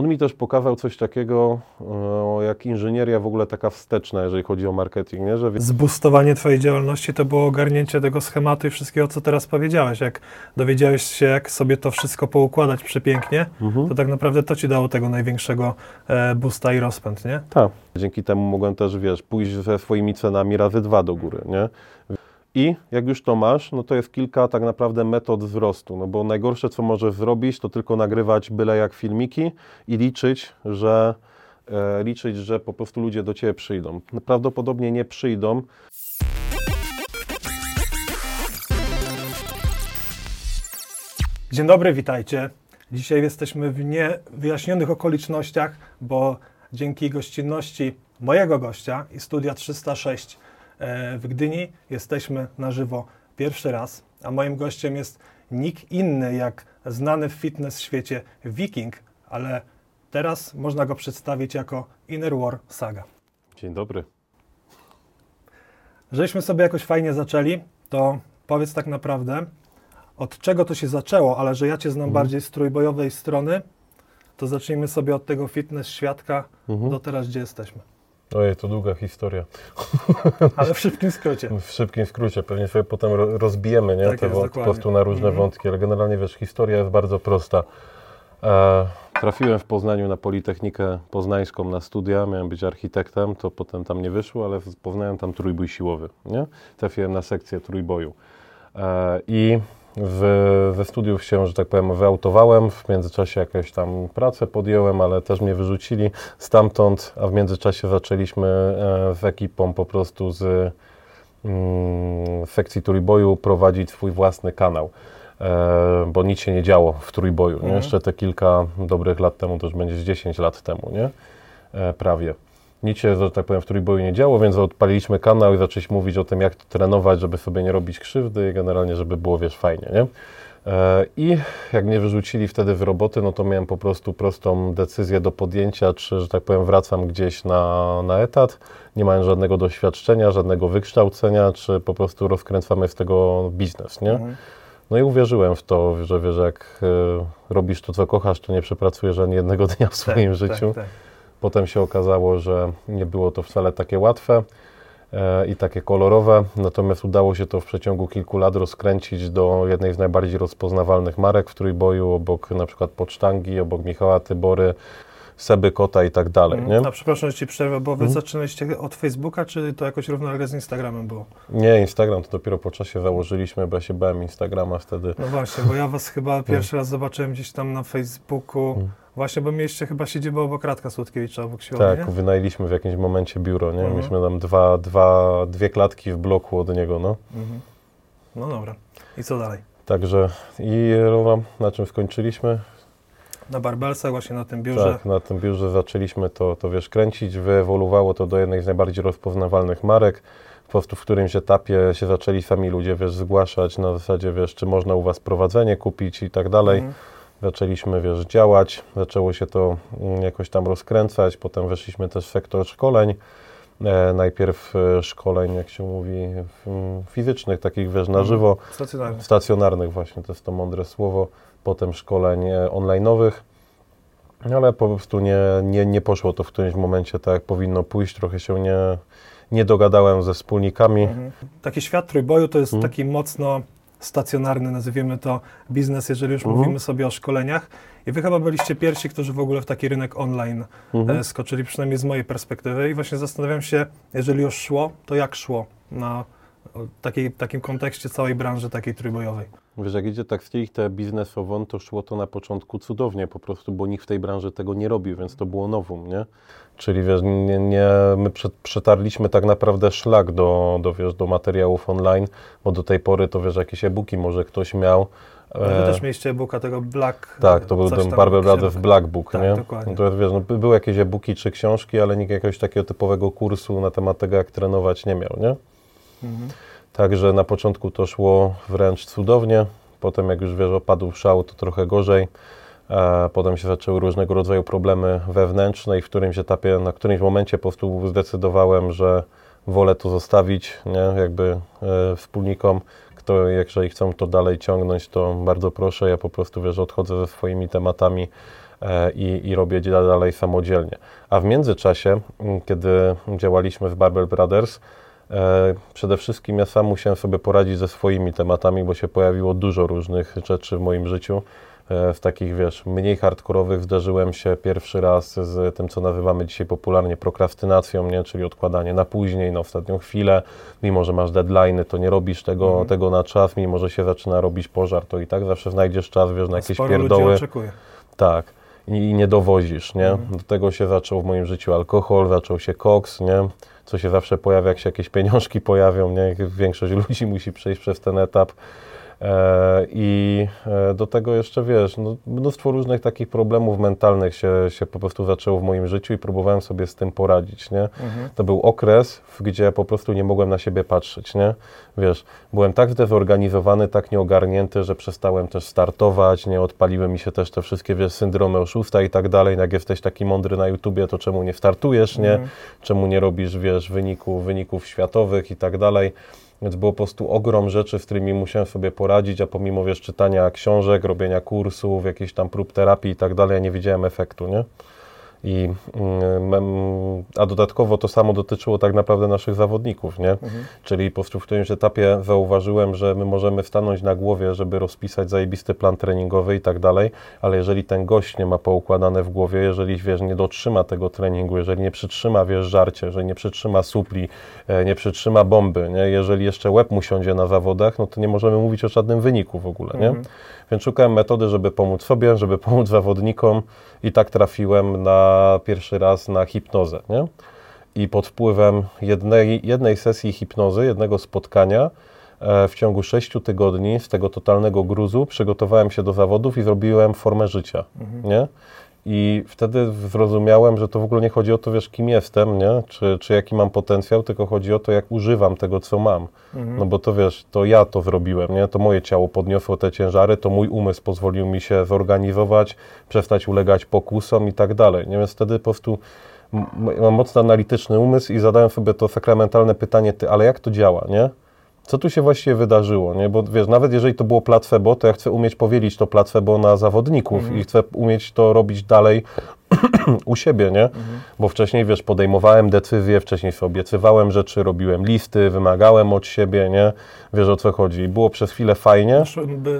on mi też pokazał coś takiego, e, jak inżynieria w ogóle taka wsteczna, jeżeli chodzi o marketing, nie? że Zbustowanie Twojej działalności to było ogarnięcie tego schematu i wszystkiego, co teraz powiedziałeś. Jak dowiedziałeś się, jak sobie to wszystko poukładać przepięknie, Mhm. to tak naprawdę to Ci dało tego największego e, boosta i rozpęd, nie? Tak. Dzięki temu mogłem też, wiesz, pójść ze swoimi cenami razy dwa do góry, nie? I jak już to masz, no to jest kilka tak naprawdę metod wzrostu, no bo najgorsze, co możesz zrobić, to tylko nagrywać byle jak filmiki i liczyć, że e, liczyć, że po prostu ludzie do Ciebie przyjdą. Prawdopodobnie nie przyjdą, Dzień dobry, witajcie. Dzisiaj jesteśmy w niewyjaśnionych okolicznościach, bo dzięki gościnności mojego gościa i Studia 306 e, w Gdyni jesteśmy na żywo pierwszy raz, a moim gościem jest nikt inny jak znany w fitness świecie Viking, ale teraz można go przedstawić jako Inner War Saga. Dzień dobry. Żeśmy sobie jakoś fajnie zaczęli, to powiedz tak naprawdę, od czego to się zaczęło, ale że ja Cię znam bardziej z trójbojowej strony, to zacznijmy sobie od tego fitness świadka Mhm. do teraz, gdzie jesteśmy. Ojej, to długa historia. Ale w szybkim skrócie. W szybkim skrócie, pewnie sobie potem ro- rozbijemy nie? Tak te jest, po prostu na różne Mhm. wątki, ale generalnie wiesz, historia jest bardzo prosta. E, trafiłem w Poznaniu na Politechnikę Poznańską na studia, miałem być architektem, to potem tam nie wyszło, ale poznałem tam trójbój siłowy. Nie? Trafiłem na sekcję trójboju. E, I w, ze studiów się, że tak powiem, wyautowałem, w międzyczasie jakąś tam pracę podjąłem, ale też mnie wyrzucili stamtąd, a w międzyczasie zaczęliśmy e, z ekipą po prostu z mm, sekcji trójboju prowadzić swój własny kanał, e, bo nic się nie działo w trójboju. Mhm. Jeszcze te kilka dobrych lat temu, to już będzie z 10 lat temu, nie? E, prawie. Nic się, że tak powiem, w trójboju nie działo, więc odpaliliśmy kanał i zaczęliśmy mówić o tym, jak trenować, żeby sobie nie robić krzywdy i generalnie, żeby było, wiesz, fajnie, nie? E, I jak mnie wyrzucili wtedy w roboty, no to miałem po prostu prostą decyzję do podjęcia, czy, że tak powiem, wracam gdzieś na, na etat, nie mając żadnego doświadczenia, żadnego wykształcenia, czy po prostu rozkręcamy z tego biznes, nie? Mhm. No i uwierzyłem w to, że wiesz, jak e, robisz to, co kochasz, to nie przepracujesz ani jednego dnia w swoim Tak, życiu. Tak, tak. Potem się okazało, że nie było to wcale takie łatwe e, i takie kolorowe, natomiast udało się to w przeciągu kilku lat rozkręcić do jednej z najbardziej rozpoznawalnych marek w trójboju, obok na przykład Pocztangi, obok Michała Tybory, Seby Kota i tak dalej, nie? Mhm. A przepraszam, że Ci przerwę, bo Wy Mhm. zaczynaliście od Facebooka, czy to jakoś równolegle z Instagramem było? Nie, Instagram to dopiero po czasie założyliśmy, bo ja się bałem Instagrama wtedy. No właśnie, bo ja Was chyba pierwszy raz zobaczyłem gdzieś tam na Facebooku, Mhm. właśnie, bo mieliście chyba siedzibę obok Radka Słodkiewicza, obok siłowni, Tak, nie? wynajęliśmy w jakimś momencie biuro, nie? Mhm. Mieliśmy tam dwa, dwa, dwie klatki w bloku od niego, no. Mhm. No dobra. I co dalej? Także i no, na czym skończyliśmy? Na Barbelsach, właśnie na tym biurze. Tak, na tym biurze zaczęliśmy to, to wiesz, kręcić, wyewoluowało to do jednej z najbardziej rozpoznawalnych marek. Po prostu w którymś etapie się zaczęli sami ludzie, wiesz, zgłaszać na zasadzie, wiesz, czy można u Was prowadzenie kupić i tak dalej. Mhm. Zaczęliśmy, wiesz, działać, zaczęło się to mm, jakoś tam rozkręcać, potem weszliśmy też w sektor szkoleń. E, najpierw e, szkoleń, jak się mówi, w- m, fizycznych, takich, wiesz, na Mhm. żywo, Stacjonarny. stacjonarnych właśnie, to jest to mądre słowo, potem szkoleń e, online'owych, ale po prostu nie, nie, nie poszło to w którymś momencie tak, jak powinno pójść, trochę się nie, nie dogadałem ze wspólnikami. Mhm. Taki świat trójboju to jest Mhm. taki mocno stacjonarny, nazwijmy to biznes, jeżeli już Mhm. mówimy sobie o szkoleniach. I wy chyba byliście pierwsi, którzy w ogóle w taki rynek online Mhm. e, skoczyli, przynajmniej z mojej perspektywy. I właśnie zastanawiam się, jeżeli już szło, to jak szło na takiej, takim kontekście całej branży takiej trójbojowej. Wiesz, jak idzie tak stricte biznesowo, to szło to na początku cudownie, po prostu, bo nikt w tej branży tego nie robił, więc to było nowum, nie? Czyli wiesz, nie, nie, my przetarliśmy tak naprawdę szlak do, do, wiesz, do materiałów online, bo do tej pory to wiesz, jakieś e-booki może ktoś miał. No, wy e, też mieliście e-booka tego Black... tak, to był ten Barber. Brothers Black Book, Tak, nie? dokładnie. No to wiesz, no, by- były jakieś e-booki czy książki, ale nikt jakiegoś takiego typowego kursu na temat tego, jak trenować nie miał, nie? Mhm. Także na początku to szło wręcz cudownie, potem jak już wiesz, opadł szał, to trochę gorzej. Potem się zaczęły różnego rodzaju problemy wewnętrzne i w którymś etapie, na którymś momencie po prostu zdecydowałem, że wolę to zostawić, nie, jakby e, wspólnikom, kto, jeżeli chcą to dalej ciągnąć, to bardzo proszę, ja po prostu, wiesz, odchodzę ze swoimi tematami e, i, i robię dalej samodzielnie. A w międzyczasie, kiedy działaliśmy w Barbell Brothers, przede wszystkim ja sam musiałem sobie poradzić ze swoimi tematami, bo się pojawiło dużo różnych rzeczy w moim życiu. E, w takich, wiesz, mniej hardkorowych zderzyłem się pierwszy raz z tym, co nazywamy dzisiaj popularnie prokrastynacją, nie? czyli odkładanie na później, na ostatnią chwilę. Mimo, że masz deadline, to nie robisz tego, Mhm. tego na czas, mimo, że się zaczyna robić pożar, to i tak zawsze znajdziesz czas, wiesz, na jakieś Sporo pierdoły. ludzi oczekuje. Tak. I, I nie dowozisz, nie? Mhm. Do tego się zaczął w moim życiu alkohol, zaczął się koks, nie? Co się zawsze pojawia, jak się jakieś pieniążki pojawią, nie? Większość ludzi musi przejść przez ten etap. E, I e, do tego jeszcze, wiesz, no, mnóstwo różnych takich problemów mentalnych się, się po prostu zaczęło w moim życiu i próbowałem sobie z tym poradzić, nie? Mhm. To był okres, w- gdzie po prostu nie mogłem na siebie patrzeć, nie? Wiesz, byłem tak zdezorganizowany, tak nieogarnięty, że przestałem też startować, nie odpaliły mi się też te wszystkie, wiesz, syndromy oszusta i tak dalej. Jak jesteś taki mądry na YouTubie, to czemu nie startujesz, nie? Mhm. Czemu nie robisz, wiesz, wyników, wyników światowych i tak dalej. Więc było po prostu ogrom rzeczy, z którymi musiałem sobie poradzić, a pomimo, wiesz, czytania książek, robienia kursów, jakichś tam prób terapii i tak dalej, nie widziałem efektu, nie? I, mm, a dodatkowo to samo dotyczyło tak naprawdę naszych zawodników, nie? Mhm. Czyli po prostu w którymś etapie zauważyłem, że my możemy stanąć na głowie, żeby rozpisać zajebisty plan treningowy i tak dalej, ale jeżeli ten gość nie ma poukładane w głowie, jeżeli wiesz, nie dotrzyma tego treningu, jeżeli nie przytrzyma wiesz, żarcie, jeżeli nie przytrzyma supli, e, nie przytrzyma bomby, nie? jeżeli jeszcze łeb mu siądzie na zawodach, no to nie możemy mówić o żadnym wyniku w ogóle, nie? Mhm. Więc szukałem metody, żeby pomóc sobie, żeby pomóc zawodnikom i tak trafiłem na pierwszy raz na hipnozę, nie? I pod wpływem jednej, jednej sesji hipnozy, jednego spotkania e, w ciągu sześciu tygodni z tego totalnego gruzu przygotowałem się do zawodów i zrobiłem formę życia, nie? I wtedy zrozumiałem, że to w ogóle nie chodzi o to, wiesz, kim jestem, nie? Czy, czy jaki mam potencjał, tylko chodzi o to, jak używam tego, co mam. Mhm. No bo to wiesz, to ja to zrobiłem, nie? To moje ciało podniosło te ciężary, to mój umysł pozwolił mi się zorganizować, przestać ulegać pokusom i tak dalej, nie? Więc wtedy po prostu mam mocno analityczny umysł i zadałem sobie to sakramentalne pytanie, ty, ale jak to działa, nie? Co tu się właściwie wydarzyło, nie? Bo wiesz, nawet jeżeli to było placebo, to ja chcę umieć powielić to placebo na zawodników i chcę umieć to robić dalej u siebie, nie? Bo wcześniej, wiesz, podejmowałem decyzje, wcześniej sobie obiecywałem rzeczy, robiłem listy, wymagałem od siebie, nie? Wiesz, o co chodzi. Było przez chwilę fajnie.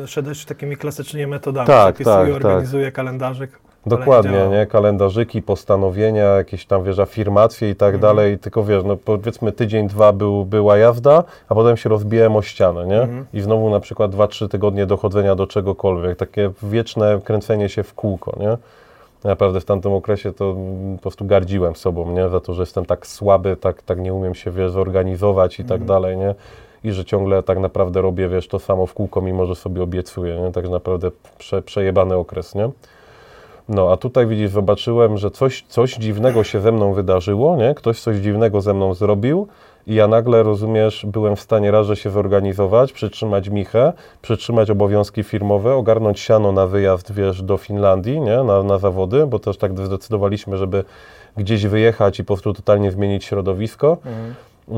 Szedłeś takimi klasycznymi metodami. Tak, tak, tak. organizuję kalendarzyk. Dokładnie, nie? Kalendarzyki, postanowienia, jakieś tam, wiesz, afirmacje i tak Mhm. dalej. Tylko wiesz, no powiedzmy tydzień, dwa był, była jazda, a potem się rozbiłem o ścianę, nie? Mhm. I znowu na przykład dwa, trzy tygodnie dochodzenia do czegokolwiek. Takie wieczne kręcenie się w kółko, nie? Naprawdę w tamtym okresie to po prostu gardziłem sobą, nie? Za to, że jestem tak słaby, tak, tak nie umiem się, wiesz, zorganizować i tak dalej, nie? I że ciągle tak naprawdę robię, wiesz, to samo w kółko, mimo że sobie obiecuję, nie? Tak naprawdę prze, przejebany okres, nie? No, a tutaj widzisz, zobaczyłem, że coś, coś dziwnego się ze mną wydarzyło, nie? Ktoś coś dziwnego ze mną zrobił i ja nagle, rozumiesz, byłem w stanie raz, że się zorganizować, przytrzymać michę, przytrzymać obowiązki firmowe, ogarnąć siano na wyjazd, wiesz, do Finlandii, nie? Na, na zawody, bo też tak zdecydowaliśmy, żeby gdzieś wyjechać i po prostu totalnie zmienić środowisko. Mhm.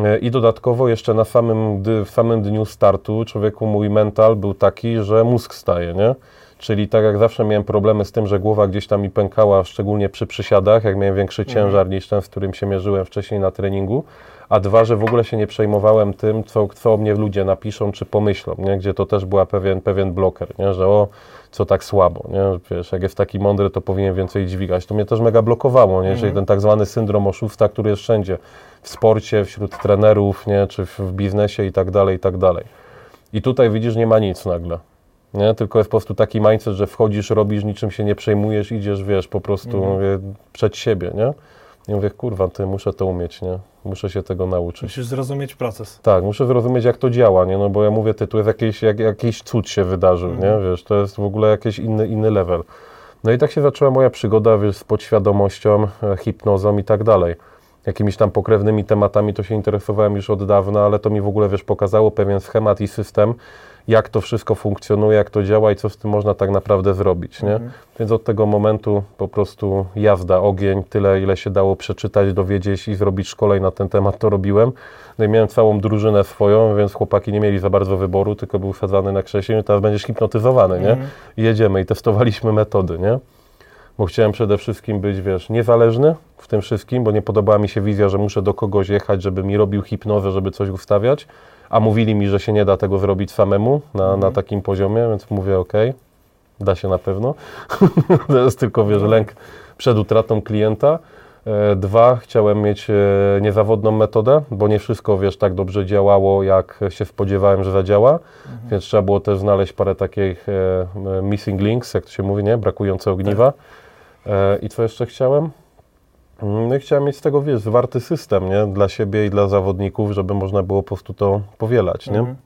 E, I dodatkowo jeszcze na samym, w samym dniu startu człowieku mój mental był taki, że mózg staje, nie? Czyli tak jak zawsze miałem problemy z tym, że głowa gdzieś tam mi pękała, szczególnie przy przysiadach, jak miałem większy ciężar niż ten, z którym się mierzyłem wcześniej na treningu. A dwa, że w ogóle się nie przejmowałem tym, co, co o mnie ludzie napiszą czy pomyślą, nie? Gdzie to też była pewien, pewien bloker, nie? Że o, co tak słabo, nie? Wiesz, jak jest taki mądry, to powinien więcej dźwigać. To mnie też mega blokowało, nie? Czyli ten tak zwany syndrom oszusta, który jest wszędzie. W sporcie, wśród trenerów, nie? Czy w, w biznesie i tak dalej, i tak dalej. I tutaj widzisz, nie ma nic nagle. Nie? Tylko jest po prostu taki mindset, że wchodzisz, robisz, niczym się nie przejmujesz, idziesz, wiesz, po prostu mówię, przed siebie, nie? I mówię, kurwa, ty muszę to umieć, nie? Muszę się tego nauczyć. Musisz zrozumieć proces. Tak, muszę zrozumieć, jak to działa, nie? No bo ja mówię, ty, tu jest jakiś, jak, jakiś cud się wydarzył, nie? Wiesz, to jest w ogóle jakiś inny, inny level. No i tak się zaczęła moja przygoda, wiesz, z podświadomością, e, hipnozą i tak dalej. Jakimiś tam pokrewnymi tematami to się interesowałem już od dawna, ale to mi w ogóle, wiesz, pokazało pewien schemat i system, jak to wszystko funkcjonuje, jak to działa i co z tym można tak naprawdę zrobić, nie? Więc od tego momentu po prostu jazda, ogień, tyle ile się dało przeczytać, dowiedzieć i zrobić szkoleń na ten temat, to robiłem. No i miałem całą drużynę swoją, więc chłopaki nie mieli za bardzo wyboru, tylko był wsadzany na krześle i teraz będziesz hipnotyzowany, nie? I jedziemy i testowaliśmy metody, nie? bo chciałem przede wszystkim być, wiesz, niezależny w tym wszystkim, bo nie podobała mi się wizja, że muszę do kogoś jechać, żeby mi robił hipnozę, żeby coś ustawiać, a mówili mi, że się nie da tego zrobić samemu na, na takim poziomie, więc mówię, okej, da się na pewno. to jest tylko, wiesz, lęk przed utratą klienta. E, Dwa, chciałem mieć e, niezawodną metodę, bo nie wszystko, wiesz, tak dobrze działało, jak się spodziewałem, że zadziała, więc trzeba było też znaleźć parę takich e, missing links, jak to się mówi, nie? Brakujące ogniwa. E, I co jeszcze chciałem? No i chciałem mieć z tego, wiesz, zwarty system, nie? Dla siebie i dla zawodników, żeby można było po prostu to powielać, nie? Mhm.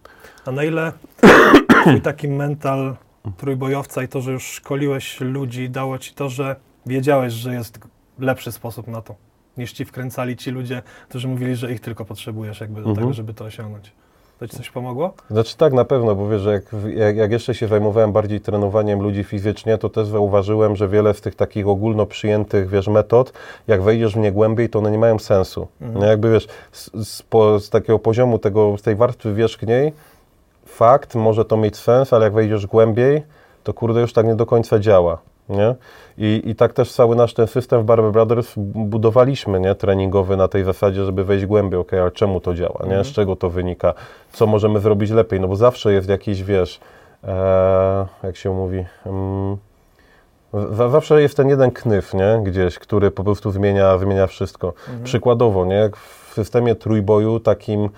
A na ile twój taki mental trójbojowca i to, że już szkoliłeś ludzi, dało ci to, że wiedziałeś, że jest lepszy sposób na to, niż ci wkręcali ci ludzie, którzy mówili, że ich tylko potrzebujesz jakby do Mhm. tego, żeby to osiągnąć. To ci coś pomogło? Znaczy tak, na pewno, bo wiesz, że jak, jak, jak jeszcze się zajmowałem bardziej trenowaniem ludzi fizycznie, to też zauważyłem, że wiele z tych takich ogólno przyjętych, wiesz, metod, jak wejdziesz w nie głębiej, to one nie mają sensu. Mhm. No jakby, wiesz, z, z, po, z takiego poziomu tego, z tej warstwy wierzchniej, fakt, może to mieć sens, ale jak wejdziesz głębiej, to kurde już tak nie do końca działa. Nie? I, I tak też cały nasz ten system w Barber Brothers budowaliśmy, nie? treningowy na tej zasadzie, żeby wejść głębiej, ok, ale czemu to działa, nie? z czego to wynika, co możemy zrobić lepiej, no bo zawsze jest jakiś, wiesz, e, jak się mówi, mm, za- zawsze jest ten jeden knyf, nie? gdzieś, który po prostu zmienia, zmienia wszystko. Przykładowo, nie? W systemie trójboju takim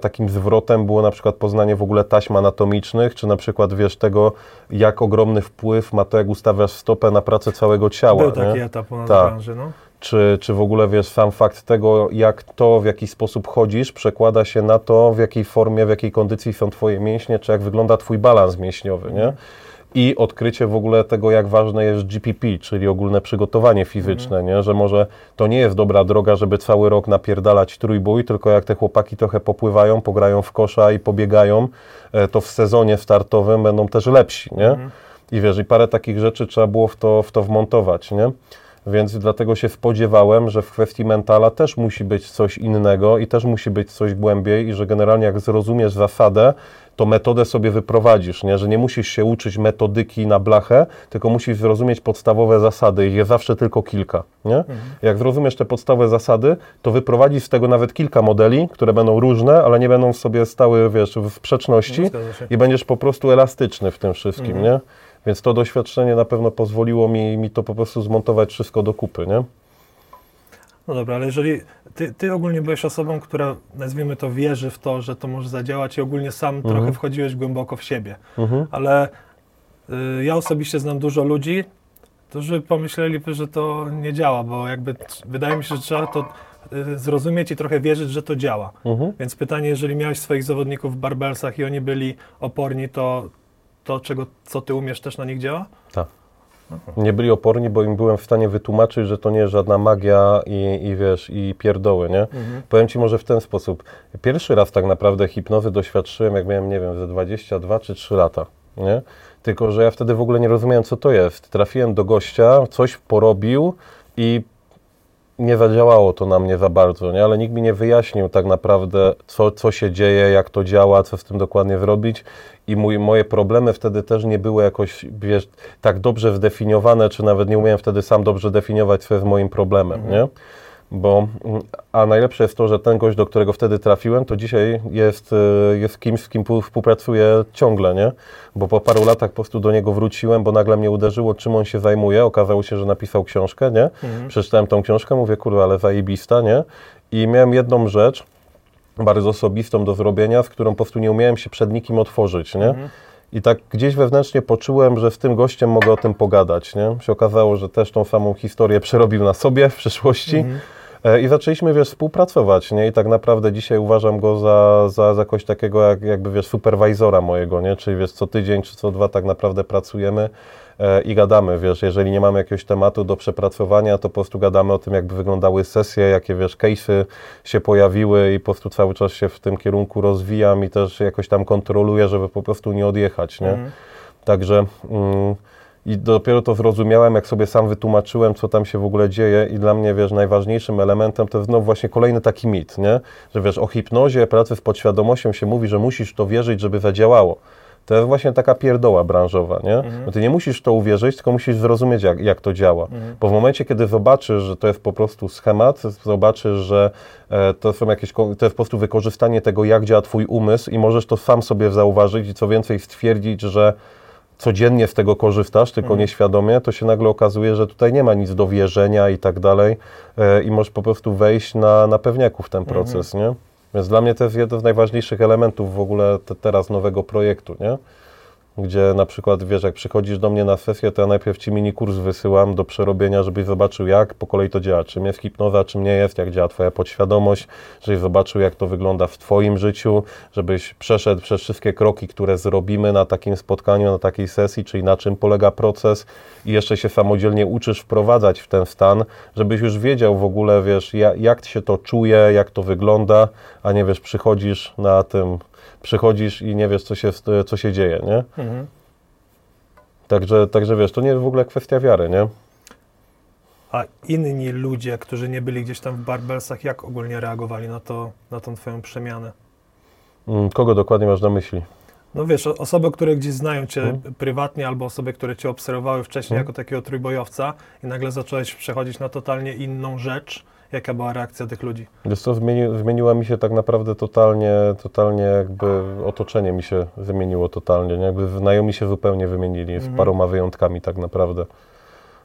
takim zwrotem było na przykład poznanie w ogóle taśm anatomicznych, czy na przykład wiesz tego, jak ogromny wpływ ma to, jak ustawiasz stopę na pracę całego ciała. Był taki nie? etap na Tak. branży, no. Czy, czy w ogóle wiesz, sam fakt tego, jak to, w jaki sposób chodzisz, przekłada się na to, w jakiej formie, w jakiej kondycji są Twoje mięśnie, czy jak wygląda Twój balans mięśniowy, nie? I odkrycie w ogóle tego, jak ważne jest GPP, czyli ogólne przygotowanie fizyczne, nie? Że może to nie jest dobra droga, żeby cały rok napierdalać trójbój, tylko jak te chłopaki trochę popływają, pograją w kosza i pobiegają, e, to w sezonie startowym będą też lepsi, nie? I wiesz, i parę takich rzeczy trzeba było w to, w to wmontować, nie? Więc dlatego się spodziewałem, że w kwestii mentala też musi być coś innego i też musi być coś głębiej i że generalnie jak zrozumiesz zasadę, to metodę sobie wyprowadzisz, nie? że nie musisz się uczyć metodyki na blachę, tylko musisz zrozumieć podstawowe zasady ich jest zawsze tylko kilka. Nie? Jak zrozumiesz te podstawowe zasady, to wyprowadzisz z tego nawet kilka modeli, które będą różne, ale nie będą sobie stały wiesz, w sprzeczności No, i będziesz po prostu elastyczny w tym wszystkim, nie? Więc to doświadczenie na pewno pozwoliło mi, mi to po prostu zmontować wszystko do kupy, nie? No dobra, ale jeżeli ty, ty ogólnie byłeś osobą, która nazwijmy to wierzy w to, że to może zadziałać i ogólnie sam trochę wchodziłeś głęboko w siebie, Mhm. ale y, ja osobiście znam dużo ludzi, którzy pomyśleli, że to nie działa, bo jakby wydaje mi się, że trzeba to y, zrozumieć i trochę wierzyć, że to działa. Mhm. Więc pytanie, jeżeli miałeś swoich zawodników w barbelsach i oni byli oporni, to to, czego, co ty umiesz, też na nich działa? Tak. Nie byli oporni, bo im byłem w stanie wytłumaczyć, że to nie jest żadna magia i, i wiesz, i pierdoły, nie? Powiem Ci może w ten sposób. Pierwszy raz tak naprawdę hipnozy doświadczyłem, jak miałem, nie wiem, ze 22 czy 3 lata, nie? Tylko, że ja wtedy w ogóle nie rozumiałem, co to jest. Trafiłem do gościa, coś porobił i nie zadziałało to na mnie za bardzo, nie? ale nikt mi nie wyjaśnił tak naprawdę, co, co się dzieje, jak to działa, co z tym dokładnie zrobić. I mój, moje problemy wtedy też nie były jakoś, wiesz, tak dobrze zdefiniowane, czy nawet nie umiałem wtedy sam dobrze definiować, co jest moim problemem, nie? Bo, mm, a najlepsze jest to, że ten gość, do którego wtedy trafiłem, to dzisiaj jest, y, jest kimś, z kim współpracuję ciągle, nie? Bo po paru latach po prostu do niego wróciłem, bo nagle mnie uderzyło, czym on się zajmuje. Okazało się, że napisał książkę, nie? Przeczytałem tą książkę, mówię, kurwa, ale zajebista, nie? I miałem jedną rzecz, bardzo osobistą do zrobienia, z którą po prostu nie umiałem się przed nikim otworzyć, nie? I tak gdzieś wewnętrznie poczułem, że z tym gościem mogę o tym pogadać, nie? Się okazało, że też tą samą historię przerobił na sobie w przyszłości. E, I zaczęliśmy, wiesz, współpracować, nie? I tak naprawdę dzisiaj uważam go za, za, za kogoś takiego, jak, jakby, wiesz, superwajzora mojego, nie? Czyli, wiesz, co tydzień czy co dwa tak naprawdę pracujemy e, i gadamy, wiesz, jeżeli nie mamy jakiegoś tematu do przepracowania, to po prostu gadamy o tym, jakby wyglądały sesje, jakie, wiesz, case'y się pojawiły i po prostu cały czas się w tym kierunku rozwijam i też jakoś tam kontroluję, żeby po prostu nie odjechać, nie? Także... Mm, i dopiero to zrozumiałem, jak sobie sam wytłumaczyłem, co tam się w ogóle dzieje i dla mnie, wiesz, najważniejszym elementem to jest no właśnie kolejny taki mit, nie? Że wiesz, o hipnozie, pracy z podświadomością się mówi, że musisz to wierzyć, żeby zadziałało. To jest właśnie taka pierdoła branżowa, nie? Bo ty nie musisz to uwierzyć, tylko musisz zrozumieć, jak, jak to działa. Bo w momencie, kiedy zobaczysz, że to jest po prostu schemat, zobaczysz, że e, to są jakieś, to jest po prostu wykorzystanie tego, jak działa twój umysł i możesz to sam sobie zauważyć i co więcej stwierdzić, że codziennie z tego korzystasz, tylko nieświadomie, to się nagle okazuje, że tutaj nie ma nic do wierzenia i tak dalej e, i możesz po prostu wejść na, na pewniaku w ten proces, nie? Więc dla mnie to jest jeden z najważniejszych elementów w ogóle te, teraz nowego projektu, nie? Gdzie na przykład, wiesz, jak przychodzisz do mnie na sesję, to ja najpierw Ci mini kurs wysyłam do przerobienia, żebyś zobaczył, jak po kolei to działa, czym jest hipnoza, czym nie jest, jak działa Twoja podświadomość, żebyś zobaczył, jak to wygląda w Twoim życiu, żebyś przeszedł przez wszystkie kroki, które zrobimy na takim spotkaniu, na takiej sesji, czyli na czym polega proces. I jeszcze się samodzielnie uczysz wprowadzać w ten stan, żebyś już wiedział w ogóle, wiesz, ja- jak się to czuje, jak to wygląda, a nie wiesz, przychodzisz na tym, przychodzisz i nie wiesz, co się, co się dzieje, nie? Mhm. Także, także wiesz, to nie jest w ogóle kwestia wiary, nie? A inni ludzie, którzy nie byli gdzieś tam w Barbelsach, jak ogólnie reagowali na, to, na tą twoją przemianę? Mm, Kogo dokładnie masz na myśli? No wiesz, osoby, które gdzieś znają cię Mhm. prywatnie, albo osoby, które cię obserwowały wcześniej Mhm. jako takiego trójbojowca i nagle zacząłeś przechodzić na totalnie inną rzecz. Jaka była reakcja tych ludzi? Wiesz co, zmieni, zmieniła mi się tak naprawdę totalnie, totalnie jakby otoczenie mi się wymieniło totalnie, nie? Jakby znajomi się zupełnie wymienili, z Mhm. paroma wyjątkami tak naprawdę.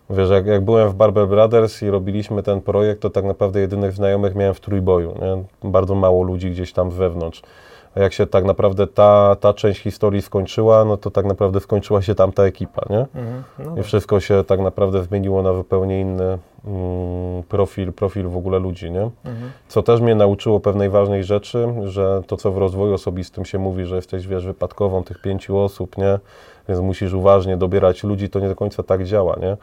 Wiesz, jak, jak byłem w Barber Brothers i robiliśmy ten projekt, to tak naprawdę jedynych znajomych miałem w trójboju, nie? Bardzo mało ludzi gdzieś tam wewnątrz. A jak się tak naprawdę ta, ta część historii skończyła, no to tak naprawdę skończyła się tamta ekipa, nie? Mhm. No, I wszystko się tak naprawdę zmieniło na zupełnie inny mm, profil, profil w ogóle ludzi, nie? mhm. Co też mnie nauczyło pewnej ważnej rzeczy, że to, co w rozwoju osobistym się mówi, że jesteś, wiesz, wypadkową tych pięciu osób, nie? Więc musisz uważnie dobierać ludzi, to nie do końca tak działa, nie?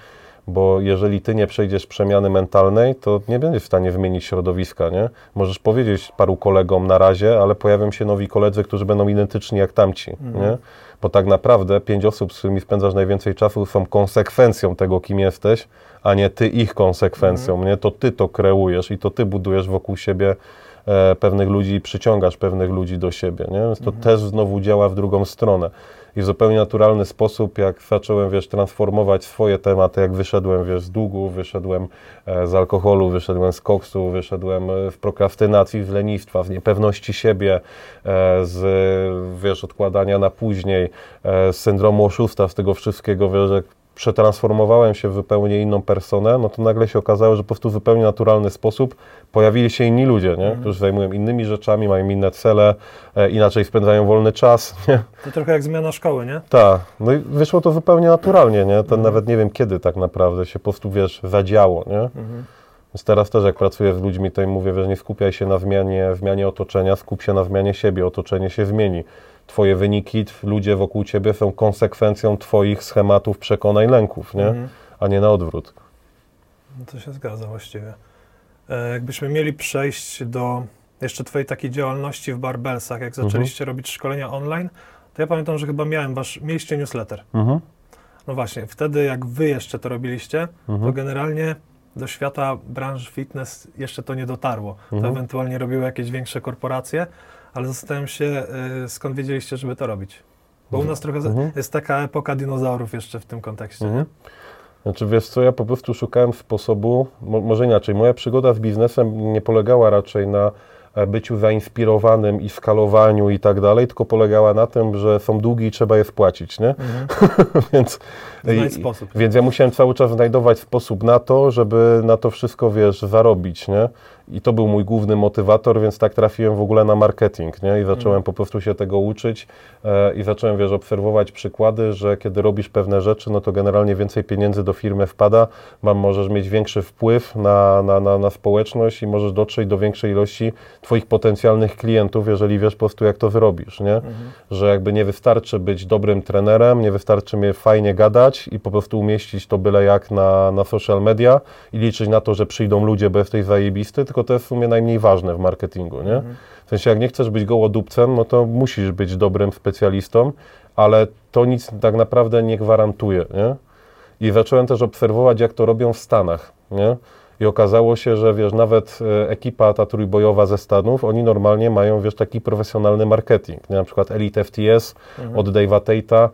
Bo jeżeli ty nie przejdziesz przemiany mentalnej, to nie będziesz w stanie wymienić środowiska, nie? Możesz powiedzieć paru kolegom na razie, ale pojawią się nowi koledzy, którzy będą identyczni jak tamci, nie? Bo tak naprawdę pięć osób, z którymi spędzasz najwięcej czasu, są konsekwencją tego, kim jesteś, a nie ty ich konsekwencją, nie? To ty to kreujesz i to ty budujesz wokół siebie e, pewnych ludzi i przyciągasz pewnych ludzi do siebie, nie? Więc to też znowu działa w drugą stronę. I w zupełnie naturalny sposób, jak zacząłem, wiesz, transformować swoje tematy, jak wyszedłem, wiesz, z długu, wyszedłem e, z alkoholu, wyszedłem z koksu, wyszedłem e, w prokrastynacji, z lenistwa, z niepewności siebie, e, z, wiesz, odkładania na później, z syndromu oszusta, z tego wszystkiego, wiesz, jak przetransformowałem się w zupełnie inną personę, no to nagle się okazało, że po prostu w zupełnie naturalny sposób pojawili się inni ludzie, nie? którzy zajmują innymi rzeczami, mają inne cele, e, inaczej spędzają wolny czas. Nie? To trochę jak zmiana szkoły, nie? Tak, no i wyszło to zupełnie naturalnie, nie? To nawet nie wiem kiedy tak naprawdę się po prostu, wiesz, zadziało, nie? Mhm. Więc teraz też jak pracuję z ludźmi, to im mówię, wiesz, nie skupiaj się na zmianie, zmianie otoczenia, skup się na zmianie siebie, otoczenie się zmieni. Twoje wyniki, ludzie wokół Ciebie są konsekwencją Twoich schematów, przekonań, lęków, nie? Mhm. A nie na odwrót. No to się zgadza właściwie. E, jakbyśmy mieli przejść do jeszcze Twojej takiej działalności w Barbelsach, jak zaczęliście robić szkolenia online, to ja pamiętam, że chyba miałem wasz, mieliście newsletter. Mhm. No właśnie, wtedy jak wy jeszcze to robiliście, to Mhm. generalnie do świata branży fitness jeszcze to nie dotarło. To Mhm. ewentualnie robiły jakieś większe korporacje, ale zastanawiam się, y, skąd wiedzieliście, żeby to robić. Bo u nas trochę Mhm. jest taka epoka dinozaurów jeszcze w tym kontekście. Mhm. Znaczy, wiesz co, ja po prostu szukałem sposobu, mo, może inaczej, moja przygoda z biznesem nie polegała raczej na e, byciu zainspirowanym i skalowaniu i tak dalej, tylko polegała na tym, że są długi i trzeba je spłacić, nie? Mhm. Więc, Znajdź i- sposób. więc ja musiałem cały czas znajdować sposób na to, żeby na to wszystko, wiesz, zarobić, nie? I to był mój główny motywator, więc tak trafiłem w ogóle na marketing, nie? I zacząłem po prostu się tego uczyć e, i zacząłem, wiesz, obserwować przykłady, że kiedy robisz pewne rzeczy, no to generalnie więcej pieniędzy do firmy wpada, mam, możesz mieć większy wpływ na, na, na, na społeczność i możesz dotrzeć do większej ilości Twoich potencjalnych klientów, jeżeli wiesz po prostu, jak to wyrobisz, nie? Mhm. Że jakby nie wystarczy być dobrym trenerem, nie wystarczy mnie fajnie gadać i po prostu umieścić to byle jak na, na social media i liczyć na to, że przyjdą ludzie, bo jesteś zajebisty, tylko to jest w sumie najmniej ważne w marketingu, nie? Mhm. W sensie, jak nie chcesz być gołodupcem, no to musisz być dobrym specjalistą, ale to nic tak naprawdę nie gwarantuje, nie? I zacząłem też obserwować, jak to robią w Stanach, nie? I okazało się, że wiesz, nawet e, ekipa ta trójbojowa ze Stanów, oni normalnie mają, wiesz, taki profesjonalny marketing. Nie? Na przykład Elite FTS od Dave'a Tate'a,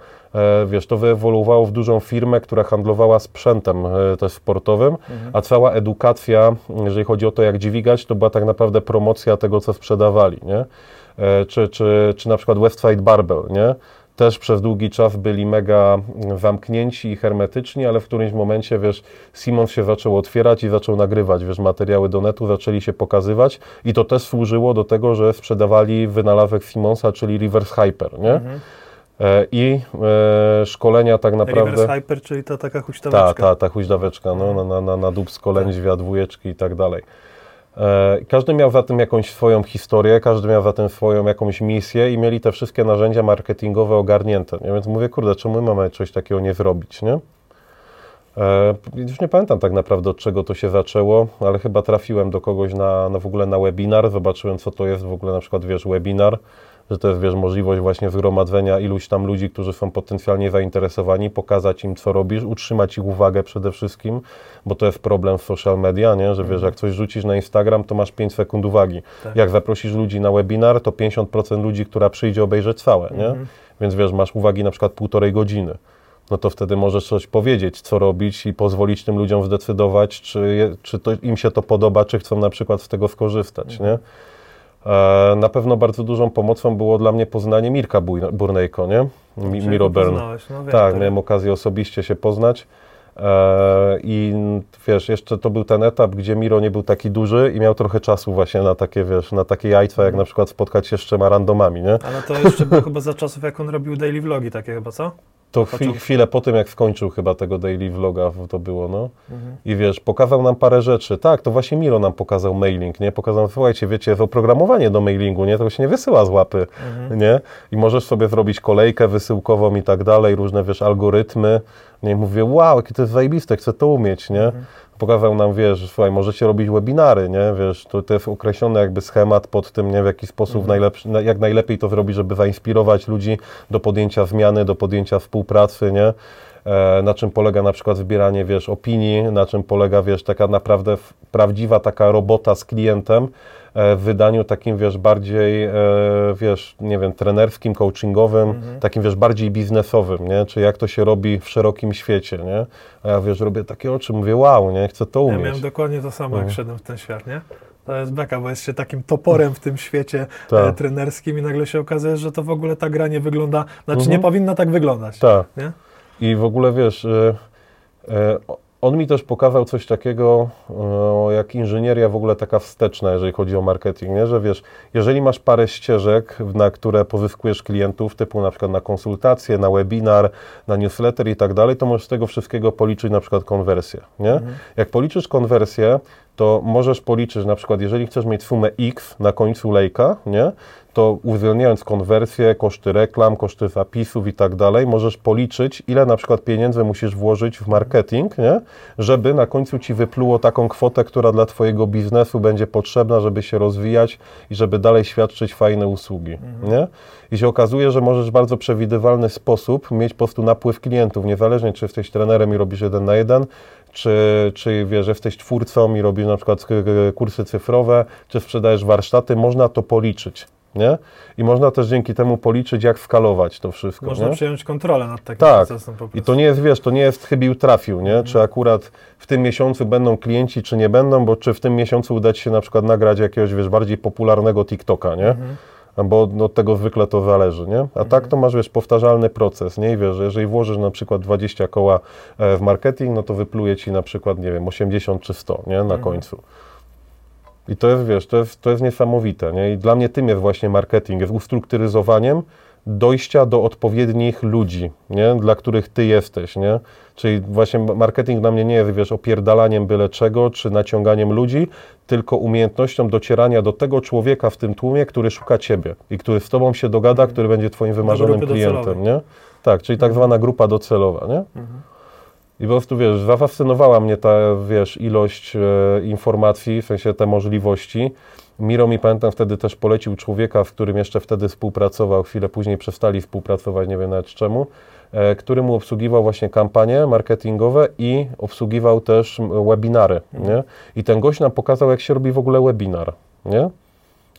wiesz, to wyewoluowało w dużą firmę, która handlowała sprzętem e, też sportowym, a cała edukacja, jeżeli chodzi o to, jak dźwigać, to była tak naprawdę promocja tego, co sprzedawali, nie? E, Czy, czy, czy na przykład Westside Barbell, nie? Też przez długi czas byli mega zamknięci i hermetyczni, ale w którymś momencie, wiesz, Simons się zaczął otwierać i zaczął nagrywać, wiesz, materiały do netu, zaczęli się pokazywać i to też służyło do tego, że sprzedawali wynalazek Simonsa, czyli reverse hyper, nie? E, I e, szkolenia tak naprawdę... Reverse Hyper, czyli ta taka huśtaweczka. Ta, ta, ta huźdaweczka, no, na, na, na, na dubsko, lędźwia, dwójeczki i tak dalej. E, każdy miał za tym jakąś swoją historię, każdy miał za tym swoją jakąś misję i mieli te wszystkie narzędzia marketingowe ogarnięte. Nie? Więc mówię, kurde, czemu my mamy coś takiego nie zrobić, nie? E, już nie pamiętam tak naprawdę od czego to się zaczęło, ale chyba trafiłem do kogoś na, na w ogóle na webinar, zobaczyłem co to jest w ogóle na przykład, wiesz, webinar, że to jest, wiesz, możliwość właśnie zgromadzenia iluś tam ludzi, którzy są potencjalnie zainteresowani, pokazać im, co robisz, utrzymać ich uwagę przede wszystkim, bo to jest problem w social media, nie? że wiesz, jak coś rzucisz na Instagram, to masz 5 sekund uwagi. Tak. Jak zaprosisz ludzi na webinar, to 50% ludzi, która przyjdzie, obejrzeć całe, nie? Więc wiesz, masz uwagi na przykład półtorej godziny. No to wtedy możesz coś powiedzieć, co robić i pozwolić tym ludziom zdecydować, czy, je, czy to, im się to podoba, czy chcą na przykład z tego skorzystać, nie? E, Na pewno bardzo dużą pomocą było dla mnie poznanie Mirka Burnejko, nie? Mi, Czyli Miro go Bern. no Tak, to- miałem okazję osobiście się poznać. E, I wiesz, jeszcze to był ten etap, gdzie Miro nie był taki duży i miał trochę czasu właśnie na takie, wiesz, na takie jajca, jak na przykład spotkać się z trzema randomami, nie? Ale to jeszcze było chyba za czasów, jak on robił daily vlogi takie chyba, co? To chwi, chwilę po tym, jak skończył chyba tego daily vloga, to było, no. Mhm. I wiesz, pokazał nam parę rzeczy. Tak, to właśnie Miro nam pokazał mailing, nie? Pokazał, słuchajcie, wiecie, jest oprogramowanie do mailingu, nie? Tego się nie wysyła z łapy, Mhm. nie? I możesz sobie zrobić kolejkę wysyłkową i tak dalej, różne, wiesz, algorytmy. Nie? I mówię, wow, jakie to jest zajebiste, chcę to umieć, nie? Mhm. Pokazał nam, wiesz, słuchaj, możecie robić webinary, nie? Wiesz, to, to jest określony jakby schemat pod tym, nie? W jaki sposób Mhm. najlepszy, na- jak najlepiej to zrobić, żeby zainspirować ludzi do podjęcia zmiany, do podjęcia współpracy, nie? E, na czym polega na przykład zbieranie, wiesz, opinii, na czym polega, wiesz, taka naprawdę prawdziwa taka robota z klientem w wydaniu takim, wiesz, bardziej, e, wiesz, nie wiem, trenerskim, coachingowym, Mhm. takim, wiesz, bardziej biznesowym, nie? Czy jak to się robi w szerokim świecie, nie? A ja, wiesz, robię takie oczy, mówię, wow, nie? Chcę to Ja umieć. miałem dokładnie to samo, jak Mhm. wszedłem w ten świat, nie? To jest beka, bo jest się takim toporem w tym świecie Tak. e, trenerskim i nagle się okazuje, że to w ogóle ta gra nie wygląda, znaczy Mhm. nie powinna tak wyglądać, Tak. nie? I w ogóle wiesz, e, e, on mi też pokazał coś takiego, e, jak inżynieria w ogóle taka wsteczna, jeżeli chodzi o marketing, nie? że wiesz, jeżeli masz parę ścieżek, na które pozyskujesz klientów, typu na przykład na konsultacje, na webinar, na newsletter i tak dalej, to możesz z tego wszystkiego policzyć na przykład konwersję, nie? Jak policzysz konwersję, to możesz policzyć na przykład, jeżeli chcesz mieć sumę X na końcu lejka, nie? To uwzględniając konwersję, koszty reklam, koszty zapisów i tak dalej, możesz policzyć, ile na przykład pieniędzy musisz włożyć w marketing, nie? żeby na końcu ci wypluło taką kwotę, która dla Twojego biznesu będzie potrzebna, żeby się rozwijać i żeby dalej świadczyć fajne usługi. Nie? I się okazuje, że możesz w bardzo przewidywalny sposób mieć po prostu napływ klientów, niezależnie czy jesteś trenerem i robisz jeden na jeden, czy, czy wiesz, że jesteś twórcą i robisz na przykład kursy cyfrowe, czy sprzedajesz warsztaty, można to policzyć. Nie? I można też dzięki temu policzyć, jak skalować to wszystko. Można nie? przejąć kontrolę nad takim Tak. procesem po prostu. I to nie jest, wiesz, to nie jest chybił trafił, nie? Czy akurat w tym miesiącu będą klienci, czy nie będą, bo czy w tym miesiącu uda Ci się na przykład nagrać jakiegoś, wiesz, bardziej popularnego TikToka, nie? Bo no, od tego zwykle to zależy, nie? A tak to masz, wiesz, powtarzalny proces, nie? I wiesz, że jeżeli włożysz na przykład 20 koła e, w marketing, no to wypluje Ci na przykład, nie wiem, 80 czy 100, nie? Na końcu. I to jest, wiesz, to jest, to jest niesamowite, nie? I dla mnie tym jest właśnie marketing, jest ustrukturyzowaniem dojścia do odpowiednich ludzi, nie? Dla których ty jesteś, nie? Czyli właśnie marketing dla mnie nie jest, wiesz, opierdalaniem byle czego, czy naciąganiem ludzi, tylko umiejętnością docierania do tego człowieka w tym tłumie, który szuka ciebie i który z tobą się dogada, który będzie twoim wymarzonym klientem, nie? Tak, czyli tak zwana grupa docelowa, nie? I po prostu, wiesz, zafascynowała mnie ta, wiesz, ilość e, informacji, w sensie te możliwości. Miro mi pamiętam wtedy też polecił człowieka, w którym jeszcze wtedy współpracował, chwilę później przestali współpracować, nie wiem nawet czemu, e, który mu obsługiwał właśnie kampanie marketingowe i obsługiwał też webinary, nie? I ten gość nam pokazał, jak się robi w ogóle webinar, nie?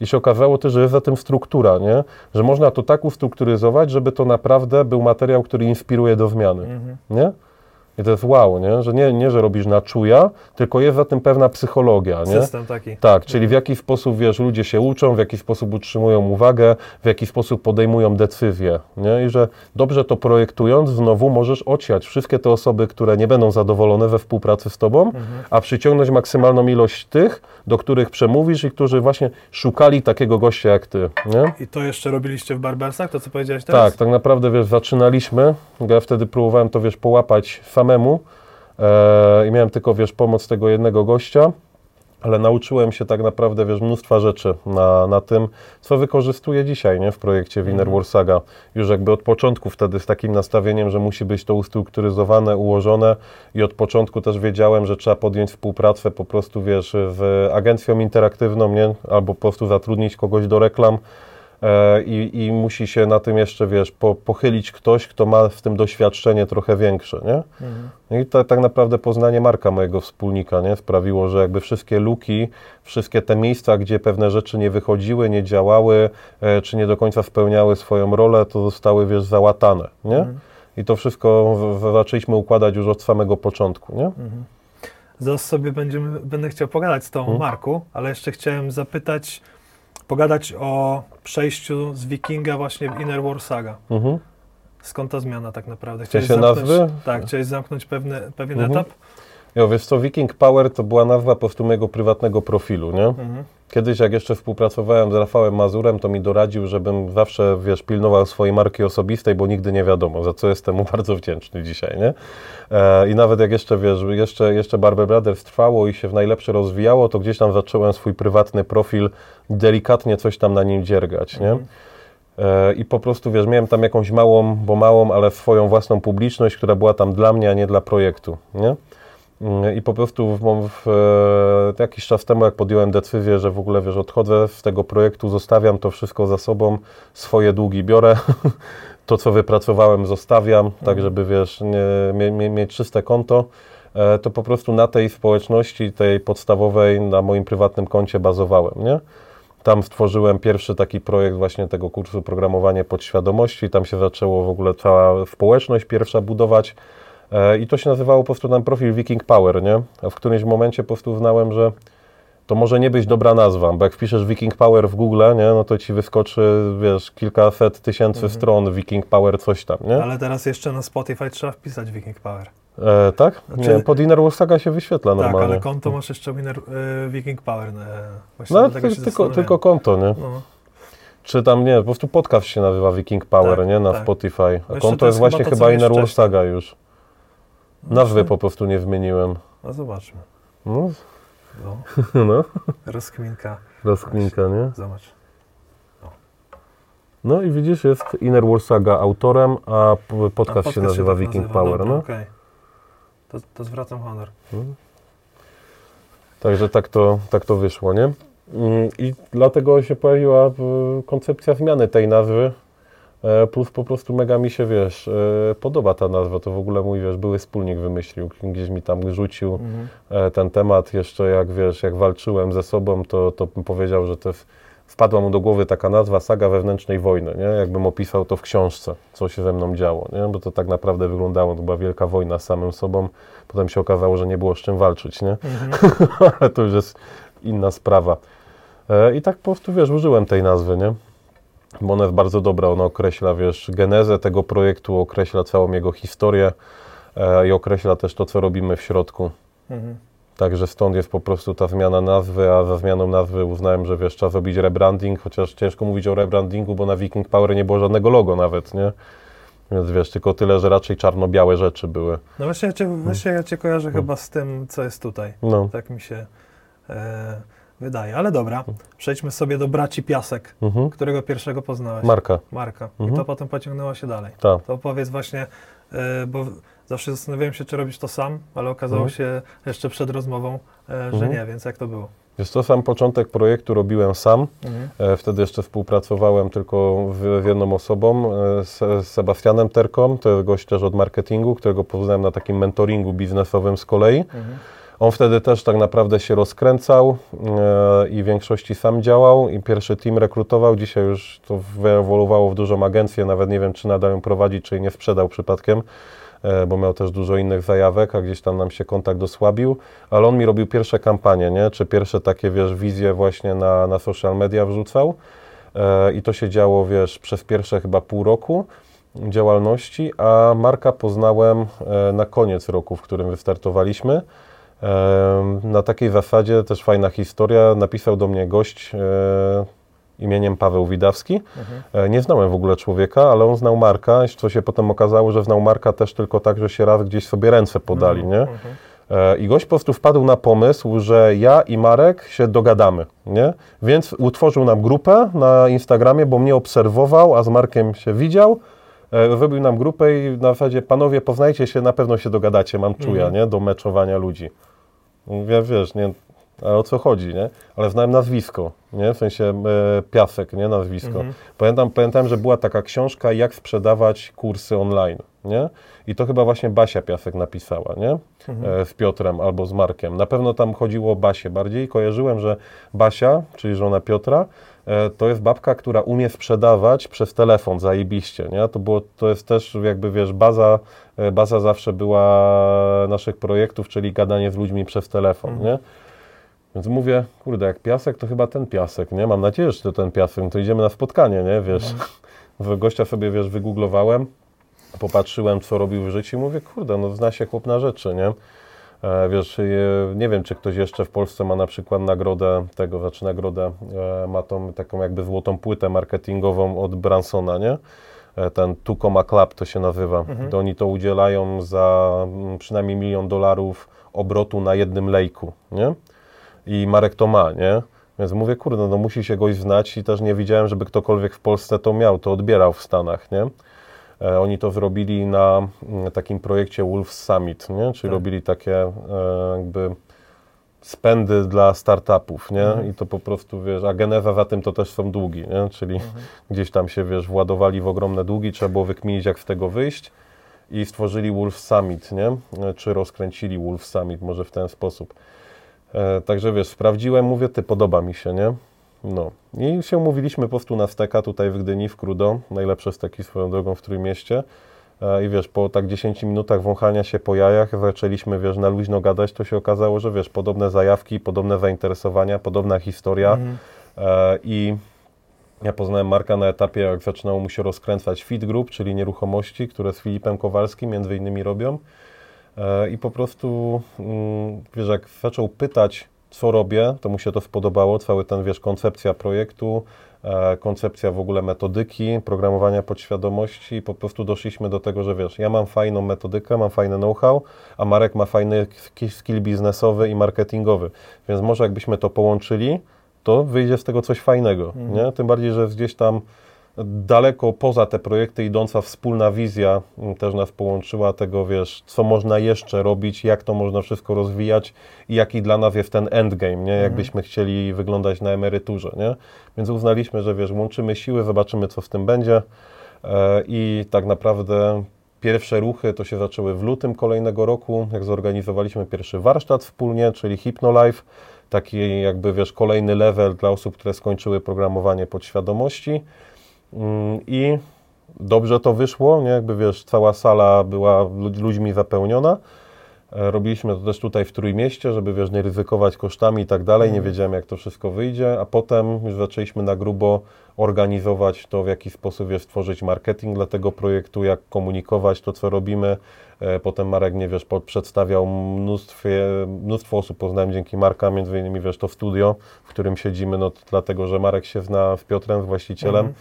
I się okazało też, że jest za tym struktura, nie? Że można to tak ustrukturyzować, żeby to naprawdę był materiał, który inspiruje do zmiany, Mhm. nie? I to jest wow, nie? Że nie, nie, że robisz na czuja, tylko jest za tym pewna psychologia, nie? System taki. Tak, czyli w jaki sposób, wiesz, ludzie się uczą, w jaki sposób utrzymują uwagę, w jaki sposób podejmują decyzje, nie? I że dobrze to projektując, znowu możesz ociać wszystkie te osoby, które nie będą zadowolone we współpracy z tobą, Mhm. a przyciągnąć maksymalną ilość tych, do których przemówisz i którzy właśnie szukali takiego gościa jak ty, nie? I to jeszcze robiliście w Barbersach, to co powiedziałeś teraz? Tak, tak naprawdę, wiesz, zaczynaliśmy, ja wtedy próbowałem to, wiesz, połapać samemu e, i miałem tylko, wiesz, pomoc tego jednego gościa, ale nauczyłem się tak naprawdę, wiesz, mnóstwa rzeczy na, na tym, co wykorzystuję dzisiaj, nie, w projekcie Winner Mhm. War Saga. Już jakby od początku wtedy z takim nastawieniem, że musi być to ustrukturyzowane, ułożone i od początku też wiedziałem, że trzeba podjąć współpracę po prostu, wiesz, z agencją interaktywną, nie, albo po prostu zatrudnić kogoś do reklam, i, i musi się na tym jeszcze, wiesz, po, pochylić ktoś, kto ma w tym doświadczenie trochę większe, nie? Mhm. No I ta, tak naprawdę poznanie marka mojego wspólnika, nie? Sprawiło, że jakby wszystkie luki, wszystkie te miejsca, gdzie pewne rzeczy nie wychodziły, nie działały, e, czy nie do końca spełniały swoją rolę, to zostały, wiesz, załatane, nie? Mhm. I to wszystko w, w, zaczęliśmy układać już od samego początku, nie? Mhm. Zaraz sobie będziemy, będę chciał pogadać z Tobą, Mhm. Marku, ale jeszcze chciałem zapytać, pogadać o przejściu z Wikinga właśnie w Inner War Saga. Mhm. Skąd ta zmiana tak naprawdę? W sensie zamknąć, nazwy? Tak, chciałeś zamknąć pewne, pewien Mhm. etap? Jo, wiesz co, Viking Power to była nazwa po prostu mojego prywatnego profilu, nie? Mhm. Kiedyś, jak jeszcze współpracowałem z Rafałem Mazurem, to mi doradził, żebym zawsze, wiesz, pilnował swojej marki osobistej, bo nigdy nie wiadomo, za co jestem mu bardzo wdzięczny dzisiaj, nie? E, I nawet jak jeszcze, wiesz, jeszcze, jeszcze Barber Brothers trwało i się w najlepsze rozwijało, to gdzieś tam zacząłem swój prywatny profil delikatnie coś tam na nim dziergać, nie? Mhm. E, I po prostu, wiesz, miałem tam jakąś małą, bo małą, ale swoją własną publiczność, która była tam dla mnie, a nie dla projektu, nie? Mm, I po prostu w, w, e, jakiś czas temu, jak podjąłem decyzję, że w ogóle, wiesz, odchodzę z tego projektu, zostawiam to wszystko za sobą, swoje długi biorę, to, co wypracowałem, zostawiam, tak żeby, wiesz, nie, mie, mieć czyste konto, e, to po prostu na tej społeczności, tej podstawowej, na moim prywatnym koncie bazowałem, nie? Tam stworzyłem pierwszy taki projekt właśnie tego kursu programowanie podświadomości. Tam się zaczęło w ogóle cała społeczność pierwsza budować. E, I to się nazywało po prostu ten profil Viking Power, nie? A w którymś momencie po prostu uznałem, że to może nie być dobra nazwa, bo jak wpiszesz Viking Power w Google, nie, no to ci wyskoczy, wiesz, kilkaset tysięcy stron Viking Power coś tam, nie? Ale teraz jeszcze na Spotify trzeba wpisać Viking Power. E, tak? Znaczy- nie, pod Inner Saga się wyświetla Tak, normalnie. ale konto masz jeszcze Winner, y, Viking Power. No, właśnie No, się tylko, tylko konto, nie? No. Czy tam nie, po prostu podcast się nazywa Viking Power, Tak, nie? Na tak. Spotify. A konto to jest właśnie chyba chyba Inner. Saga już. No Nazwy po prostu nie zmieniłem. No zobaczmy. No, No, no rozkminka. rozkminka, nie? Zobacz. No i widzisz, jest Inner War Saga autorem, a p- A podcast się nazywa tak Viking nazywa, Power, dobra, no. okej. To, to zwracam honor. Także tak to, tak to wyszło, nie? Mm, I dlatego się pojawiła e, koncepcja zmiany tej nazwy. E, Plus po prostu mega mi się, wiesz, e, podoba ta nazwa. To w ogóle mój, wiesz, były wspólnik wymyślił. Gdzieś mi tam rzucił Mhm. e, ten temat. Jeszcze jak, wiesz, jak walczyłem ze sobą, to, to bym powiedział, że jest, wpadła mu do głowy taka nazwa Saga wewnętrznej wojny, nie? Jakbym opisał to w książce, co się ze mną działo, nie? Bo to tak naprawdę wyglądało, to była wielka wojna z samym sobą. Potem się okazało, że nie było z czym walczyć, nie? Mhm. ale to już jest inna sprawa. I tak po prostu, wiesz, użyłem tej nazwy, nie? Bo ona jest bardzo dobra, ona określa, wiesz, genezę tego projektu, określa całą jego historię e, i określa też to, co robimy w środku. Mhm. Także stąd jest po prostu ta zmiana nazwy, a za zmianą nazwy uznałem, że wiesz, trzeba zrobić rebranding, chociaż ciężko mówić o rebrandingu, bo na Viking Power nie było żadnego logo nawet, nie? Więc wiesz, tylko tyle, że raczej czarno-białe rzeczy były. No właśnie ja, cię, właśnie ja cię kojarzę chyba z tym, co jest tutaj. No. Tak mi się e, wydaje. Ale dobra, przejdźmy sobie do braci Piasek, Mhm. którego pierwszego poznałeś. Marka, Marka. I Mhm. to potem pociągnęło się dalej. tak. To opowiedz właśnie, e, bo zawsze zastanawiałem się, czy robisz to sam, ale okazało Mhm. się jeszcze przed rozmową, e, że Mhm. nie, więc jak to było? Wiesz co, sam początek projektu robiłem sam. Mhm. E, Wtedy jeszcze współpracowałem tylko w- z jedną osobą, e, z z Sebastianem Terką, to jest gość też od marketingu, którego poznałem na takim mentoringu biznesowym z kolei. Mhm. On wtedy też tak naprawdę się rozkręcał e, i w większości sam działał i pierwszy team rekrutował. Dzisiaj już to wyewoluowało w dużą agencję, nawet nie wiem, czy nadal ją prowadzi, czy jej nie sprzedał przypadkiem, e, bo miał też dużo innych zajawek, a gdzieś tam nam się kontakt osłabił, ale on mi robił pierwsze kampanie, nie? czy pierwsze takie, wiesz, wizje właśnie na, na social media wrzucał e, i to się działo, wiesz, przez pierwsze chyba pół roku działalności, a Marka poznałem na koniec roku, w którym wystartowaliśmy. Na takiej zasadzie też fajna historia. Napisał do mnie gość e, imieniem Paweł Widawski. E, Nie znałem w ogóle człowieka, ale on znał Marka, co się potem okazało, że znał Marka też tylko tak, że się raz gdzieś sobie ręce podali, nie? E, I gość po prostu wpadł na pomysł, że ja i Marek się dogadamy, nie? Więc utworzył nam grupę na Instagramie, bo mnie obserwował, a z Markiem się widział. E, Zrobił nam grupę i na zasadzie, panowie, poznajcie się, na pewno się dogadacie, mam czuja, nie? Do meczowania ludzi. Mówię, wiesz, nie, ale o co chodzi, nie? Ale znałem nazwisko, nie? W sensie e, Piasek, nie? Nazwisko. Pamiętam, pamiętam, że była taka książka, jak sprzedawać kursy online, nie? I to chyba właśnie Basia Piasek napisała, nie? E, z Piotrem albo z Markiem. Na pewno tam chodziło o Basię bardziej. Kojarzyłem, że Basia, czyli żona Piotra, e, to jest babka, która umie sprzedawać przez telefon, zajebiście, nie? To, było, to jest też jakby, wiesz, baza, e, baza zawsze była naszych projektów, czyli gadanie z ludźmi przez telefon, nie? Więc mówię, kurde, jak piasek, to chyba ten piasek, nie? Mam nadzieję, że to ten piasek, no to idziemy na spotkanie, nie? Wiesz, w gościa sobie, wiesz, wygooglowałem, popatrzyłem, co robił w życiu i mówię, kurde, no zna się chłop na rzeczy, nie? E, wiesz, e, nie wiem, czy ktoś jeszcze w Polsce ma na przykład nagrodę tego, znaczy nagrodę, e, ma tą taką jakby złotą płytę marketingową od Bransona, nie? Ten Tucoma Club to się nazywa. To oni to udzielają za mm, przynajmniej milion dolarów obrotu na jednym lejku, nie? I Marek to ma, nie? Więc mówię, kurde, no musi się goś znać i też nie widziałem, żeby ktokolwiek w Polsce to miał, to odbierał w Stanach, nie? E, oni to zrobili na mm, takim projekcie Wolf Summit, nie? Czyli robili takie e, jakby spędy dla startupów, nie? I to po prostu, wiesz, a geneza za tym to też są długi, nie? Czyli gdzieś tam się, wiesz, władowali w ogromne długi, trzeba było wykminić, jak z tego wyjść i stworzyli Wolf Summit, nie? E, Czy rozkręcili Wolf Summit, może w ten sposób. E, także wiesz, sprawdziłem, mówię, ty, podoba mi się, nie? No. I się umówiliśmy po prostu na steka tutaj w Gdyni, w Krudo. Najlepsze steki swoją drogą w Trójmieście. E, I wiesz, po tak 10 minutach wąchania się po jajach zaczęliśmy, wiesz, na luźno gadać, to się okazało, że wiesz, podobne zajawki, podobne zainteresowania, podobna historia. E, I ja poznałem Marka na etapie, jak zaczynało mu się rozkręcać Fit Group, czyli nieruchomości, które z Filipem Kowalskim między innymi robią. E, I po prostu, mm, wiesz, jak zaczął pytać, co robię, to mu się to spodobało, cały ten, wiesz, koncepcja projektu, e, koncepcja w ogóle metodyki, programowania podświadomości i po prostu doszliśmy do tego, że wiesz, ja mam fajną metodykę, mam fajny know-how, a Marek ma fajny sk- skill biznesowy i marketingowy, więc może jakbyśmy to połączyli, to wyjdzie z tego coś fajnego, nie? Tym bardziej, że gdzieś tam daleko poza te projekty idąca wspólna wizja m, też nas połączyła tego, wiesz, co można jeszcze robić, jak to można wszystko rozwijać i jaki dla nas jest ten endgame, nie? Jak byśmy chcieli wyglądać na emeryturze, nie? Więc uznaliśmy, że wiesz, łączymy siły, zobaczymy, co w tym będzie e, i tak naprawdę Pierwsze ruchy to się zaczęły w lutym kolejnego roku, jak zorganizowaliśmy pierwszy warsztat wspólnie, czyli HypnoLife, taki jakby, wiesz, kolejny level dla osób, które skończyły programowanie podświadomości. Mm, I dobrze to wyszło, nie? Jakby wiesz, cała sala była lud- ludźmi zapełniona. E, Robiliśmy to też tutaj w Trójmieście, żeby wiesz, nie ryzykować kosztami i tak dalej. Nie wiedziałem, jak to wszystko wyjdzie, a potem już zaczęliśmy na grubo organizować to, w jaki sposób wiesz, stworzyć marketing dla tego projektu, jak komunikować to, co robimy. E, Potem Marek, nie wiesz, przedstawiał mnóstwie, mnóstwo osób poznałem dzięki Marka, między innymi wiesz, to studio, w którym siedzimy, no dlatego, że Marek się zna z Piotrem, z właścicielem. E,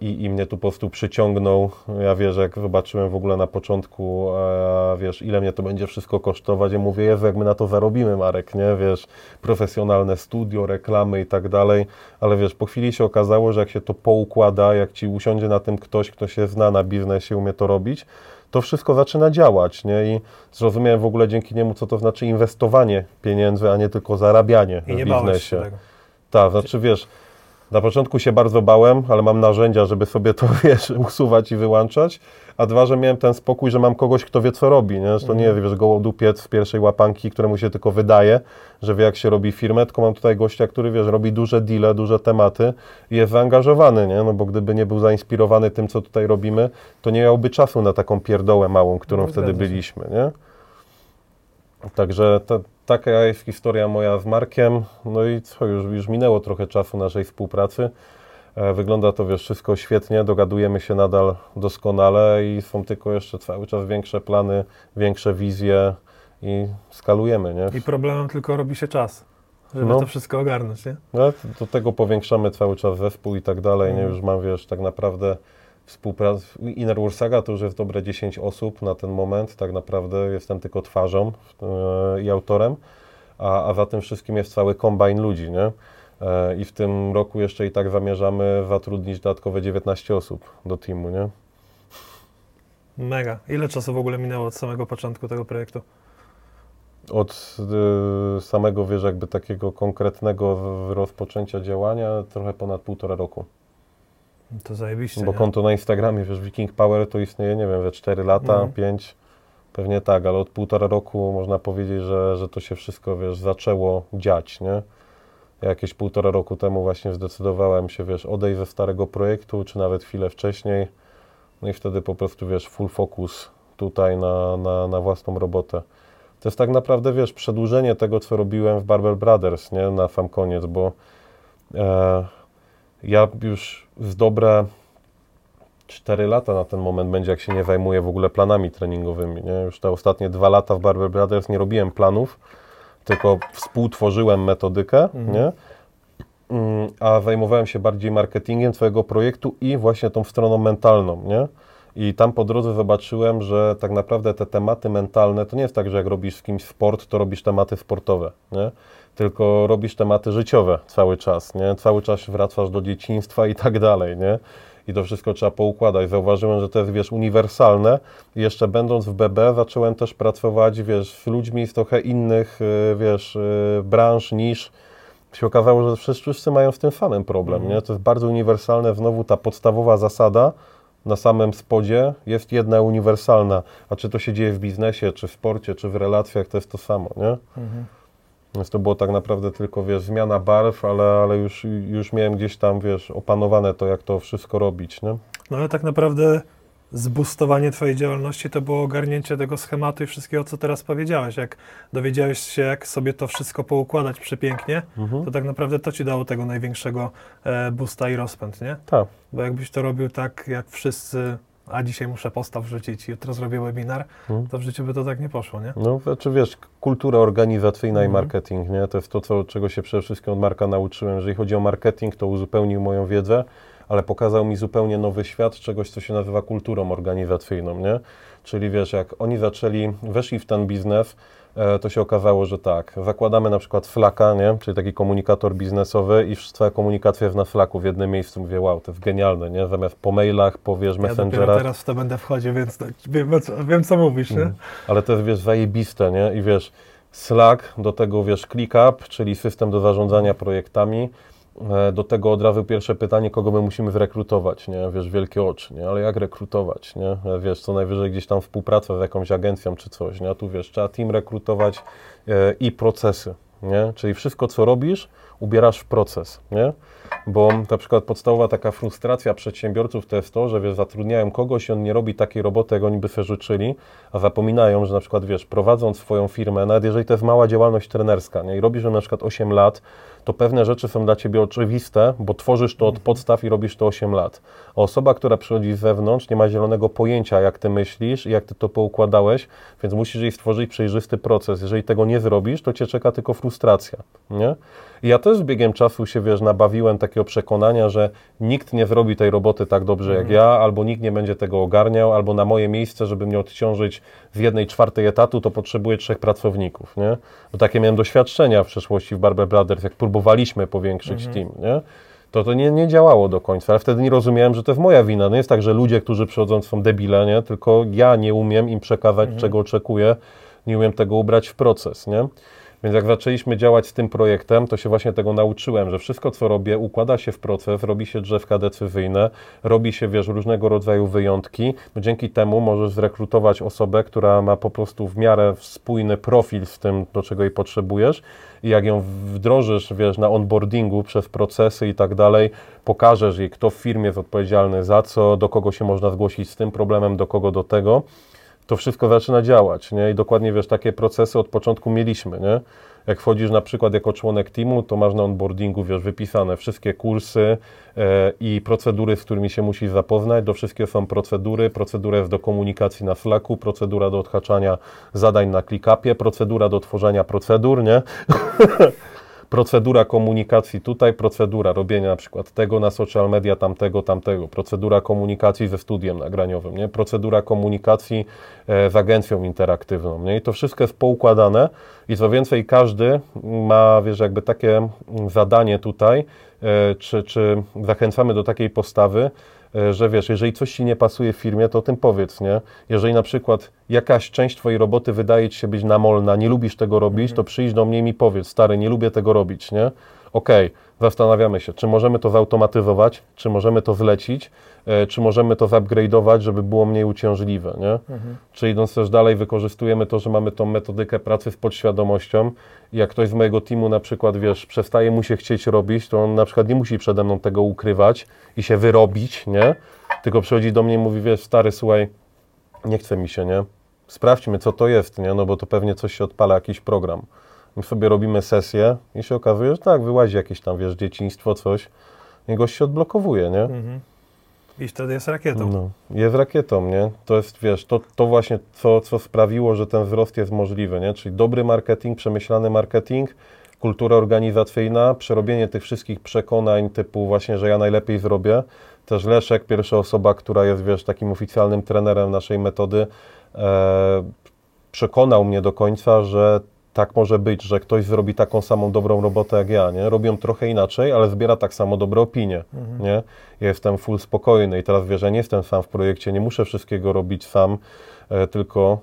I, I mnie tu po prostu przyciągnął. Ja wiesz, jak zobaczyłem w ogóle na początku, e, wiesz, ile mnie to będzie wszystko kosztować. Ja mówię, Jezu, jak my na to zarobimy, Marek, nie? Wiesz, profesjonalne studio, reklamy i tak dalej. Ale wiesz, po chwili się okazało, że jak się to poukłada, jak ci usiądzie na tym ktoś, kto się zna na biznesie, umie to robić, to wszystko zaczyna działać, nie? I zrozumiałem w ogóle dzięki niemu, co to znaczy inwestowanie pieniędzy, a nie tylko zarabianie I w biznesie. Tak, znaczy wiesz, na początku się bardzo bałem, ale mam narzędzia, żeby sobie to, wiesz, usuwać i wyłączać, a dwa, że miałem ten spokój, że mam kogoś, kto wie, co robi, nie? Że to nie, wiesz, gołodupiec z pierwszej łapanki, któremu się tylko wydaje, że wie, jak się robi firmę, tylko mam tutaj gościa, który, wiesz, robi duże deale, duże tematy i jest zaangażowany, nie? No bo gdyby nie był zainspirowany tym, co tutaj robimy, to nie miałby czasu na taką pierdołę małą, którą No, wtedy byliśmy, nie? Także ta, taka jest historia moja z Markiem. No i co, już, już minęło trochę czasu naszej współpracy. E, Wygląda to, wiesz, wszystko świetnie, dogadujemy się nadal doskonale i są tylko jeszcze cały czas większe plany, większe wizje i skalujemy, nie? I problemem tylko robi się czas, żeby No. to wszystko ogarnąć, nie? No, do tego powiększamy cały czas zespół i tak dalej, nie? Mhm. Już mam, wiesz, tak naprawdę współpracę, Inner Ursaga to już jest dobre 10 osób na ten moment, tak naprawdę jestem tylko twarzą e, i autorem, a, a za tym wszystkim jest cały kombajn ludzi, nie? E, I w tym roku jeszcze i tak zamierzamy zatrudnić dodatkowe 19 osób do teamu, nie? Mega. Ile czasu w ogóle minęło od samego początku tego projektu? Od y, samego, wiesz, jakby takiego konkretnego rozpoczęcia działania trochę ponad półtora roku. To zajebiście, Bo nie? konto na Instagramie, wiesz, Viking Power to istnieje, nie wiem, we 4 lata, Mhm. 5, pewnie tak, ale od półtora roku można powiedzieć, że, że to się wszystko, wiesz, zaczęło dziać, nie? Ja jakieś półtora roku temu właśnie zdecydowałem się, wiesz, odejść ze starego projektu, czy nawet chwilę wcześniej, no i wtedy po prostu, wiesz, full focus tutaj na, na, na własną robotę. To jest tak naprawdę, wiesz, przedłużenie tego, co robiłem w Barber Brothers, nie? Na sam koniec, bo e, ja już z dobre 4 lata na ten moment będzie, jak się nie zajmuję w ogóle planami treningowymi. Nie? Już te ostatnie dwa lata w Barber Brothers nie robiłem planów, tylko współtworzyłem metodykę, Mhm. nie? Mm, a zajmowałem się bardziej marketingiem swojego projektu i właśnie tą stroną mentalną, nie? I tam po drodze zobaczyłem, że tak naprawdę te tematy mentalne to nie jest tak, że jak robisz z kimś sport, to robisz tematy sportowe, nie? Tylko robisz tematy życiowe cały czas, nie? Cały czas wracasz do dzieciństwa i tak dalej, nie? I to wszystko trzeba poukładać. Zauważyłem, że to jest, wiesz, uniwersalne. I jeszcze będąc w BB zacząłem też pracować, wiesz, z ludźmi z trochę innych, y, wiesz, y, branż, niż się okazało, że wszyscy, wszyscy mają z tym samym problem, nie? To jest bardzo uniwersalne, znowu ta podstawowa zasada na samym spodzie jest jedna uniwersalna, a czy to się dzieje w biznesie, czy w sporcie, czy w relacjach, to jest to samo, nie? Mhm. Więc to było tak naprawdę tylko, wiesz, zmiana barw, ale, ale już, już miałem gdzieś tam, wiesz, opanowane to, jak to wszystko robić, nie? No ale tak naprawdę zbustowanie Twojej działalności to było ogarnięcie tego schematu i wszystkiego, co teraz powiedziałeś. Jak dowiedziałeś się, jak sobie to wszystko poukładać przepięknie, Mhm. to tak naprawdę to Ci dało tego największego e, boosta i rozpęd, nie? Tak. Bo jakbyś to robił tak, jak wszyscy, a dzisiaj muszę postaw wrzucić, jutro zrobię webinar, Mhm. to w życiu by to tak nie poszło, nie? No, znaczy wiesz, kultura organizacyjna Mhm. i marketing, nie? To jest to, co, czego się przede wszystkim od Marka nauczyłem. Jeżeli chodzi o marketing, to uzupełnił moją wiedzę, ale pokazał mi zupełnie nowy świat czegoś, co się nazywa kulturą organizacyjną, nie? Czyli wiesz, jak oni zaczęli, weszli w ten biznes, to się okazało, że tak, zakładamy na przykład Slacka, nie? Czyli taki komunikator biznesowy i komunikacja jest na Slacku w jednym miejscu. Mówię, wow, to jest genialne, nie? Zamiast po mailach, po wiesz, Ja messengerach. teraz w to będę wchodził, więc tak, wiem, co, wiem co mówisz, nie? Mhm. Ale to jest, wiesz, zajebiste, nie? I wiesz, Slack, do tego, wiesz, ClickUp, czyli system do zarządzania projektami, e, do tego od razu pierwsze pytanie, kogo my musimy zrekrutować, nie? Wiesz, wielkie oczy, nie? Ale jak rekrutować, nie? E, Wiesz, co najwyżej gdzieś tam współpraca z jakąś agencją czy coś, nie? A tu, wiesz, trzeba team rekrutować e, i procesy, nie? Czyli wszystko, co robisz, ubierasz w proces, nie? Bo na przykład podstawowa taka frustracja przedsiębiorców to jest to, że wiesz, zatrudniają kogoś i on nie robi takiej roboty, jak oni by sobie życzyli, a zapominają, że na przykład wiesz, prowadząc swoją firmę, nawet jeżeli to jest mała działalność trenerska, nie? i robisz ją na przykład 8 lat, to pewne rzeczy są dla ciebie oczywiste, bo tworzysz to od podstaw i robisz to 8 lat. A osoba, która przychodzi z zewnątrz, nie ma zielonego pojęcia, jak ty myślisz i jak ty to poukładałeś, więc musisz jej stworzyć przejrzysty proces. Jeżeli tego nie zrobisz, to cię czeka tylko frustracja, nie? I ja też z biegiem czasu się, wiesz, nabawiłem takiego przekonania, że nikt nie zrobi tej roboty tak dobrze jak ja, albo nikt nie będzie tego ogarniał, albo na moje miejsce, żeby mnie odciążyć z jednej czwartej etatu, to potrzebuję trzech pracowników, nie? Bo takie miałem doświadczenia w przeszłości w Barber Brothers, jak próbowaliśmy powiększyć team, nie? to to nie, nie działało do końca, ale wtedy nie rozumiałem, że to jest moja wina. No jest tak, że ludzie, którzy przychodzą są debile, nie? tylko ja nie umiem im przekazać, czego oczekuję, nie umiem tego ubrać w proces, nie? Więc jak zaczęliśmy działać z tym projektem, to się właśnie tego nauczyłem, że wszystko, co robię, układa się w proces, robi się drzewka decyzyjne, robi się, wiesz, różnego rodzaju wyjątki. No dzięki temu możesz zrekrutować osobę, która ma po prostu w miarę spójny profil z tym, do czego jej potrzebujesz i jak ją wdrożysz, wiesz, na onboardingu przez procesy i tak dalej, pokażesz jej, kto w firmie jest odpowiedzialny za co, do kogo się można zgłosić z tym problemem, do kogo do tego, to wszystko zaczyna działać, nie? I dokładnie, wiesz, takie procesy od początku mieliśmy, nie? Jak wchodzisz na przykład jako członek teamu, to masz na onboardingu, wiesz, wypisane wszystkie kursy e, i procedury, z którymi się musisz zapoznać. Do wszystkiego są procedury. Procedura jest do komunikacji na Slacku, procedura do odhaczania zadań na ClickUpie, procedura do tworzenia procedur, nie? procedura komunikacji tutaj, procedura robienia na przykład tego na social media, tamtego, tamtego, procedura komunikacji ze studiem nagraniowym, nie? procedura komunikacji e, z agencją interaktywną. Nie? I to wszystko jest poukładane i co więcej, każdy ma, wiesz, jakby takie zadanie tutaj, e, czy, czy zachęcamy do takiej postawy, że wiesz, jeżeli coś ci nie pasuje w firmie, to o tym powiedz, nie? Jeżeli na przykład jakaś część twojej roboty wydaje ci się być namolna, nie lubisz tego robić, to przyjdź do mnie i mi powiedz, stary, nie lubię tego robić, nie? Okay, zastanawiamy się, czy możemy to zautomatyzować, czy możemy to zlecić, e, czy możemy to zupgrade'ować, żeby było mniej uciążliwe, nie? Mhm. Czy idąc też dalej, wykorzystujemy to, że mamy tą metodykę pracy z podświadomością i jak ktoś z mojego teamu na przykład, wiesz, przestaje mu się chcieć robić, to on na przykład nie musi przede mną tego ukrywać i się wyrobić, nie? Tylko przychodzi do mnie i mówi, wiesz, stary, słuchaj, nie chce mi się, nie? Sprawdźmy, co to jest, nie? No bo to pewnie coś się odpala, jakiś program. My sobie robimy sesję i się okazuje, że tak, wyłazi jakieś tam, wiesz, dzieciństwo, coś i gość się odblokowuje, nie? Mhm. I wtedy jest rakietą. No, jest rakietą, nie? To jest, wiesz, to, to właśnie co, co sprawiło, że ten wzrost jest możliwy, nie? Czyli dobry marketing, przemyślany marketing, kultura organizacyjna, przerobienie tych wszystkich przekonań typu właśnie, że ja najlepiej zrobię. Też Leszek, pierwsza osoba, która jest, wiesz, takim oficjalnym trenerem naszej metody, e, przekonał mnie do końca, że tak może być, że ktoś zrobi taką samą dobrą robotę jak ja, nie? Robią trochę inaczej, ale zbiera tak samo dobre opinie, mhm. nie? Ja jestem full spokojny i teraz wiesz, że nie jestem sam w projekcie, nie muszę wszystkiego robić sam, e, tylko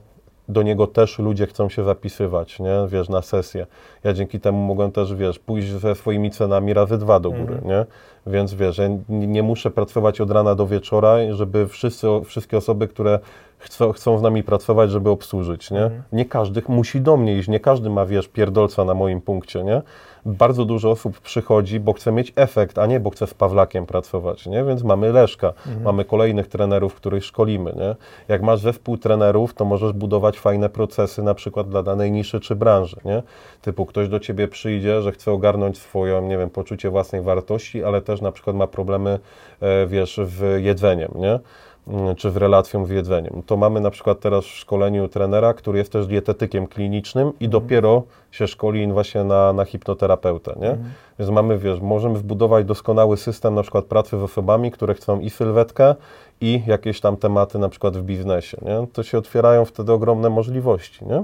do niego też ludzie chcą się zapisywać, nie? Wiesz, na sesję. Ja dzięki temu mogłem też, wiesz, pójść ze swoimi cenami razy dwa do góry, mhm. nie? Więc wiesz, ja nie, muszę pracować od rana do wieczora, żeby wszyscy, wszystkie osoby, które chcą, chcą z nami pracować, żeby obsłużyć, nie? Mhm. Nie każdy musi do mnie iść, nie każdy ma, wiesz, pierdolca na moim punkcie, nie? Bardzo dużo osób przychodzi, bo chce mieć efekt, a nie bo chce z Pawlakiem pracować, nie? Więc mamy Leszka, mhm. mamy kolejnych trenerów, których szkolimy, nie? Jak masz zespół trenerów, to możesz budować fajne procesy na przykład dla danej niszy czy branży, nie? Typu ktoś do Ciebie przyjdzie, że chce ogarnąć swoją, nie wiem, poczucie własnej wartości, ale też na przykład ma problemy, e, wiesz, w jedzeniem, nie? Mm, czy w relacją z jedzeniem. To mamy na przykład teraz w szkoleniu trenera, który jest też dietetykiem klinicznym i mhm. dopiero się szkoli właśnie na, na hipnoterapeutę, nie? Mhm. Więc mamy, wiesz, możemy wbudować doskonały system na przykład pracy z osobami, które chcą i sylwetkę, i jakieś tam tematy na przykład w biznesie, nie? To się otwierają wtedy ogromne możliwości, nie?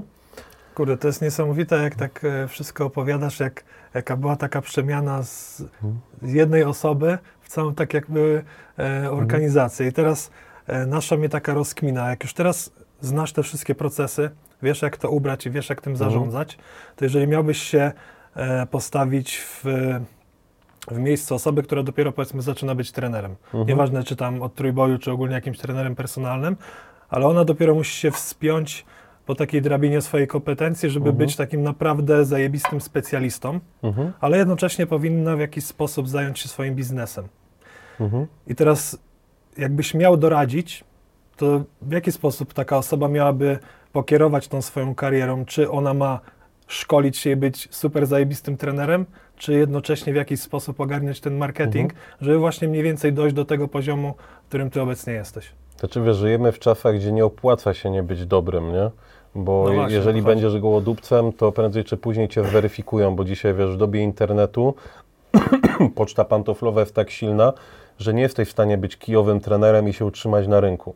Kurde, to jest niesamowite, jak tak e, wszystko opowiadasz, jak, jaka była taka przemiana z, mhm. z jednej osoby w całą tak jakby e, organizację. I teraz nasza mnie taka rozkmina, jak już teraz znasz te wszystkie procesy, wiesz jak to ubrać i wiesz jak tym mhm. zarządzać, to jeżeli miałbyś się e, postawić w, w miejscu osoby, która dopiero powiedzmy zaczyna być trenerem, mhm. nieważne czy tam od trójboju, czy ogólnie jakimś trenerem personalnym, ale ona dopiero musi się wspiąć po takiej drabinie swojej kompetencji, żeby mhm. być takim naprawdę zajebistym specjalistą, mhm. ale jednocześnie powinna w jakiś sposób zająć się swoim biznesem. I teraz jakbyś miał doradzić, to w jaki sposób taka osoba miałaby pokierować tą swoją karierą? Czy ona ma szkolić się i być super zajebistym trenerem, czy jednocześnie w jakiś sposób ogarniać ten marketing, mhm. żeby właśnie mniej więcej dojść do tego poziomu, w którym ty obecnie jesteś? Znaczy, wiesz, żyjemy w czasach, gdzie nie opłaca się nie być dobrym, nie? Bo no właśnie, jeżeli będziesz gołodupcem, to prędzej czy później cię weryfikują, bo dzisiaj, wiesz, w dobie internetu poczta pantoflowa jest tak silna, że nie jesteś w stanie być kijowym trenerem i się utrzymać na rynku.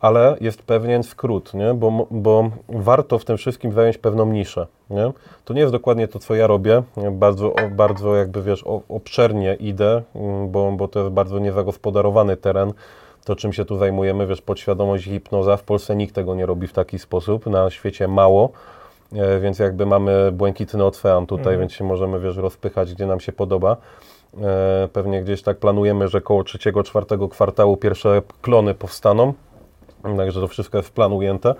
Ale jest pewien skrót, nie? Bo, bo warto w tym wszystkim zająć pewną niszę. Nie? To nie jest dokładnie to, co ja robię. Bardzo, bardzo jakby wiesz, obszernie idę, mm, bo, bo to jest bardzo niezagospodarowany teren. To, czym się tu zajmujemy, wiesz, podświadomość i hipnoza, w Polsce nikt tego nie robi w taki sposób, na świecie mało, e, więc jakby mamy błękitny ocean tutaj, więc się możemy, wiesz, rozpychać, gdzie nam się podoba. E, Pewnie gdzieś tak planujemy, że koło trzeciego, czwartego kwartału pierwsze klony powstaną, także to wszystko jest w plan ujęte.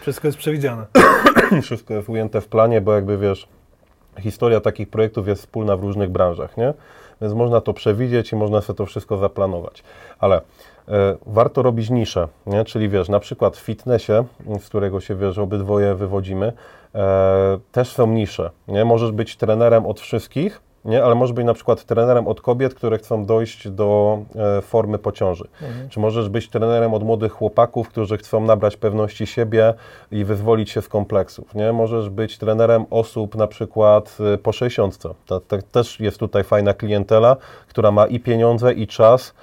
Wszystko jest przewidziane. wszystko jest ujęte w planie, bo jakby wiesz, historia takich projektów jest wspólna w różnych branżach, nie? Więc można to przewidzieć i można sobie to wszystko zaplanować. Ale e, warto robić niszę, nie? Czyli wiesz, na przykład w fitnessie, z którego się wiesz, obydwoje wywodzimy, e, też są nisze, nie? Możesz być trenerem od wszystkich, nie? ale możesz być na przykład trenerem od kobiet, które chcą dojść do e, formy po ciąży. Czy możesz być trenerem od młodych chłopaków, którzy chcą nabrać pewności siebie i wyzwolić się z kompleksów. Nie? Możesz być trenerem osób na przykład e, po 60. To, to też jest tutaj fajna klientela, która ma i pieniądze, i czas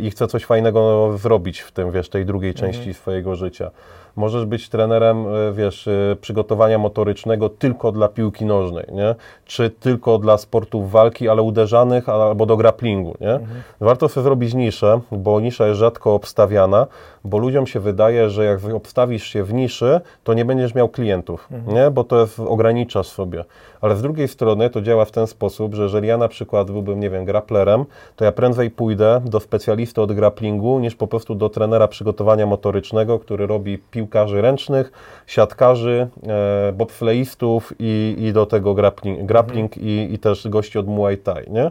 i chce coś fajnego zrobić w tym, wiesz, tej drugiej części swojego życia. Możesz być trenerem, e, wiesz, e, przygotowania motorycznego tylko dla piłki nożnej, nie? Czy tylko dla sportów walki, ale uderzanych, albo do grapplingu, nie? Warto sobie zrobić niszę, bo nisza jest rzadko obstawiana, bo ludziom się wydaje, że jak obstawisz się w niszy, to nie będziesz miał klientów, nie? Bo to jest, ograniczasz sobie. Ale z drugiej strony to działa w ten sposób, że jeżeli ja na przykład byłbym, nie wiem, grapplerem, to ja prędzej pójdę do specjalisty od grapplingu, niż po prostu do trenera przygotowania motorycznego, który robi piłkarzy ręcznych, siatkarzy, e, bobsleistów i, i do tego grappling, grappling i, i też gości od Muay Thai, nie?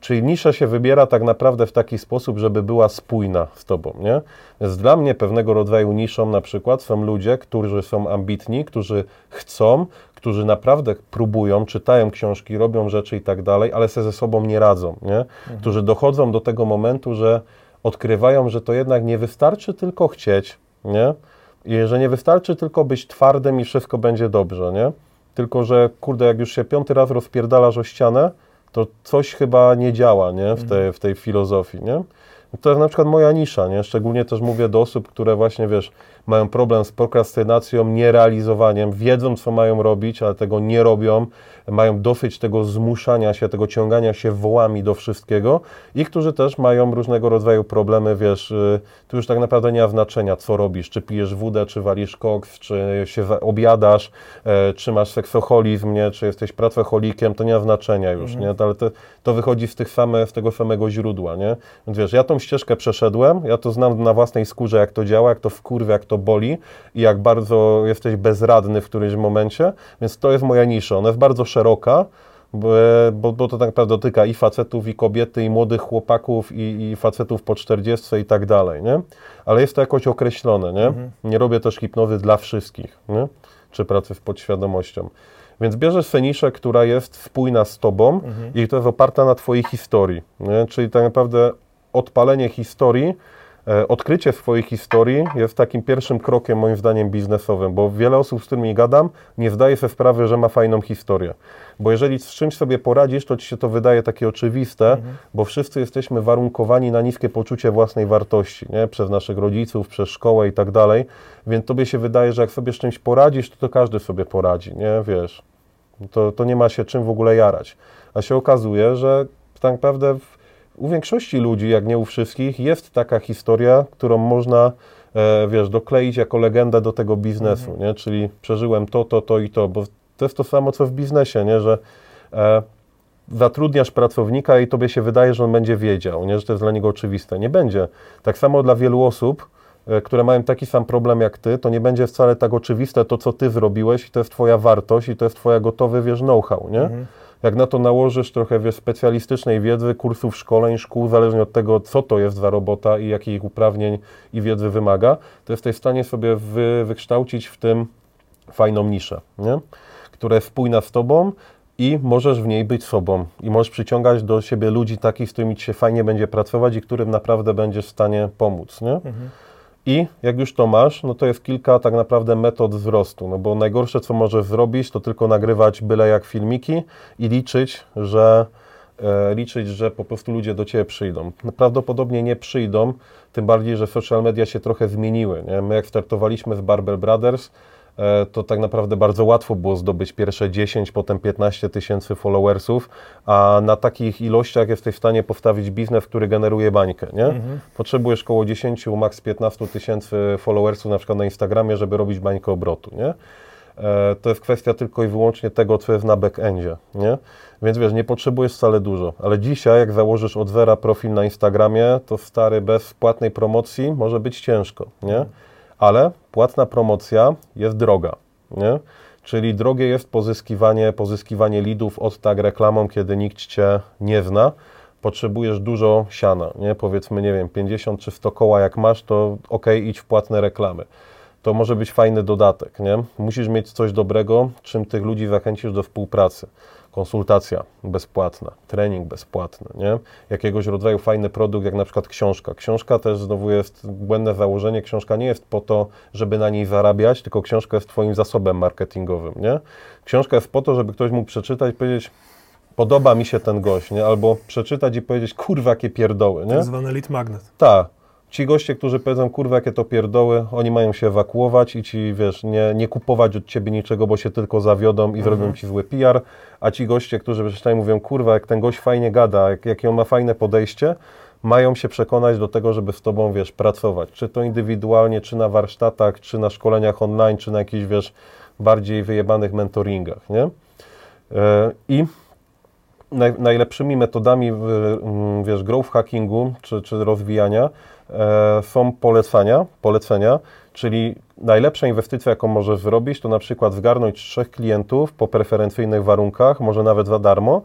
Czyli nisza się wybiera tak naprawdę w taki sposób, żeby była spójna z tobą, nie? Więc dla mnie pewnego rodzaju niszą na przykład są ludzie, którzy są ambitni, którzy chcą, którzy naprawdę próbują, czytają książki, robią rzeczy i tak dalej, ale se ze sobą nie radzą, nie? Którzy dochodzą do tego momentu, że odkrywają, że to jednak nie wystarczy tylko chcieć, nie? I że nie wystarczy tylko być twardym i wszystko będzie dobrze, nie? Tylko, że kurde, jak już się piąty raz rozpierdalasz o ścianę, to coś chyba nie działa, nie? W, tej, w tej filozofii, nie? To jest na przykład moja nisza, nie? Szczególnie też mówię do osób, które właśnie, wiesz, mają problem z prokrastynacją, nierealizowaniem, wiedzą, co mają robić, ale tego nie robią, mają dosyć tego zmuszania się, tego ciągania się wołami do wszystkiego i którzy też mają różnego rodzaju problemy, wiesz, y, tu już tak naprawdę nie ma znaczenia, co robisz, czy pijesz wódę, czy walisz koks, czy się obiadasz, e, czy masz seksoholizm, nie? czy jesteś pracocholikiem, to nie ma znaczenia już, nie? ale to, to wychodzi z, tych same, z tego samego źródła, nie? Więc wiesz, ja tą ścieżkę przeszedłem, ja to znam na własnej skórze, jak to działa, jak to wkurwia, jak to boli i jak bardzo jesteś bezradny w którymś momencie, więc to jest moja nisza, ona jest bardzo szeroka, bo, bo, to tak naprawdę dotyka i facetów, i kobiety, i młodych chłopaków, i, i facetów po 40 i tak dalej, nie? Ale jest to jakoś określone, nie? Nie robię też hipnozy dla wszystkich, nie? Czy pracy z podświadomością. Więc bierzesz feniszę, która jest spójna z tobą i to jest oparta na twojej historii, nie? Czyli tak naprawdę odpalenie historii, odkrycie swojej historii jest takim pierwszym krokiem moim zdaniem biznesowym, bo wiele osób, z którymi gadam, nie zdaje sobie sprawy, że ma fajną historię. Bo jeżeli z czymś sobie poradzisz, to ci się to wydaje takie oczywiste, bo wszyscy jesteśmy warunkowani na niskie poczucie własnej wartości, nie? Przez naszych rodziców, przez szkołę i tak dalej, więc tobie się wydaje, że jak sobie z czymś poradzisz, to, to każdy sobie poradzi, nie? Wiesz, to, to nie ma się czym w ogóle jarać. A się okazuje, że tak naprawdę w, u większości ludzi, jak nie u wszystkich, jest taka historia, którą można, e, wiesz, dokleić jako legendę do tego biznesu, nie? Czyli przeżyłem to, to, to i to, bo to jest to samo, co w biznesie, nie? Że e, zatrudniasz pracownika i tobie się wydaje, że on będzie wiedział, nie? że to jest dla niego oczywiste. Nie będzie. Tak samo dla wielu osób, e, które mają taki sam problem jak ty, to nie będzie wcale tak oczywiste to, co ty zrobiłeś i to jest twoja wartość i to jest twoja gotowy, wiesz, know-how, nie? Jak na to nałożysz trochę, wiesz, specjalistycznej wiedzy, kursów, szkoleń, szkół, zależnie od tego, co to jest za robota i jakich uprawnień i wiedzy wymaga, to jesteś w stanie sobie wy, wykształcić w tym fajną niszę, nie? która jest spójna z tobą i możesz w niej być sobą. I możesz przyciągać do siebie ludzi takich, z którymi ci się fajnie będzie pracować i którym naprawdę będziesz w stanie pomóc. Nie? I jak już to masz, no to jest kilka tak naprawdę metod wzrostu, no bo najgorsze, co możesz zrobić, to tylko nagrywać byle jak filmiki i liczyć, że e, liczyć, że po prostu ludzie do Ciebie przyjdą. Prawdopodobnie nie przyjdą, tym bardziej, że social media się trochę zmieniły. Nie? My jak startowaliśmy z Barber Brothers, to tak naprawdę bardzo łatwo było zdobyć pierwsze 10, potem 15 tysięcy followersów, a na takich ilościach jesteś w stanie postawić biznes, który generuje bańkę, nie? Potrzebujesz około 10, maks 15 tysięcy followersów na przykład na Instagramie, żeby robić bańkę obrotu, nie? E, to jest kwestia tylko i wyłącznie tego, co jest na backendzie, nie? Więc wiesz, nie potrzebujesz wcale dużo, ale dzisiaj jak założysz od zera profil na Instagramie, to stary bez płatnej promocji może być ciężko, nie? Ale płatna promocja jest droga, nie? Czyli drogie jest pozyskiwanie, pozyskiwanie lidów od tag reklamą, kiedy nikt Cię nie zna. Potrzebujesz dużo siana, nie? Powiedzmy, nie wiem, 50 czy 100 koła jak masz, to ok, idź w płatne reklamy to może być fajny dodatek, nie? Musisz mieć coś dobrego, czym tych ludzi zachęcisz do współpracy. Konsultacja bezpłatna, trening bezpłatny, nie? Jakiegoś rodzaju fajny produkt, jak na przykład książka. Książka też znowu jest błędne założenie. Książka nie jest po to, żeby na niej zarabiać, tylko książka jest Twoim zasobem marketingowym, nie? Książka jest po to, żeby ktoś mógł przeczytać i powiedzieć, podoba mi się ten gość, nie? Albo przeczytać i powiedzieć, kurwa, jakie pierdoły, nie? Tak zwany lead magnet. Tak. Ci goście, którzy powiedzą, kurwa, jakie to pierdoły, oni mają się ewakuować i ci, wiesz, nie, nie kupować od ciebie niczego, bo się tylko zawiodą i zrobią ci zły PR, a ci goście, którzy przeczytają, mówią, kurwa, jak ten gość fajnie gada, jak, jakie on ma fajne podejście, mają się przekonać do tego, żeby z tobą, wiesz, pracować. Czy to indywidualnie, czy na warsztatach, czy na szkoleniach online, czy na jakichś, wiesz, bardziej wyjebanych mentoringach, nie? Yy, I naj, najlepszymi metodami, wiesz, growth hackingu, czy, czy rozwijania, są polecenia, polecenia, czyli najlepsza inwestycja, jaką możesz zrobić, to na przykład zgarnąć trzech klientów po preferencyjnych warunkach, może nawet za darmo,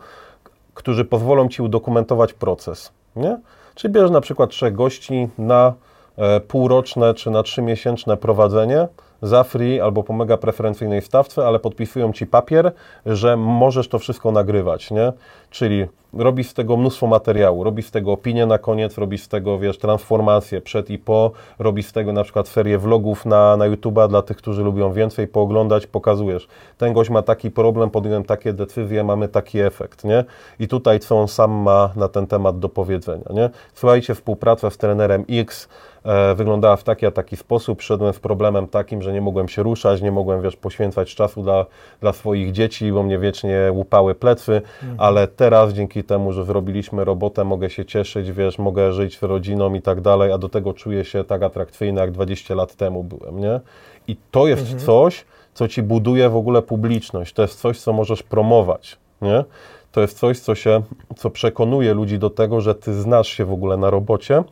którzy pozwolą Ci udokumentować proces, nie? Czyli bierzesz na przykład trzech gości na e, półroczne czy na trzymiesięczne prowadzenie za free albo po mega preferencyjnej stawce, ale podpisują Ci papier, że możesz to wszystko nagrywać, nie? Czyli robisz z tego mnóstwo materiału, robisz z tego opinię na koniec, robisz z tego, wiesz, transformację przed i po, robisz z tego na przykład serię vlogów na, na YouTube'a dla tych, którzy lubią więcej pooglądać, pokazujesz. Ten gość ma taki problem, podjąłem takie decyzje, mamy taki efekt, nie? I tutaj co on sam ma na ten temat do powiedzenia, nie? Słuchajcie, współpraca z trenerem X e, wyglądała w taki a taki sposób, przyszedłem z problemem takim, że nie mogłem się ruszać, nie mogłem, wiesz, poświęcać czasu dla, dla swoich dzieci, bo mnie wiecznie łupały plecy, ale teraz dzięki temu, że zrobiliśmy robotę, mogę się cieszyć, wiesz, mogę żyć z rodziną i tak dalej, a do tego czuję się tak atrakcyjny, jak 20 lat temu byłem, nie? I to jest coś, co ci buduje w ogóle publiczność, to jest coś, co możesz promować, nie? To jest coś, co się, co przekonuje ludzi do tego, że ty znasz się w ogóle na robocie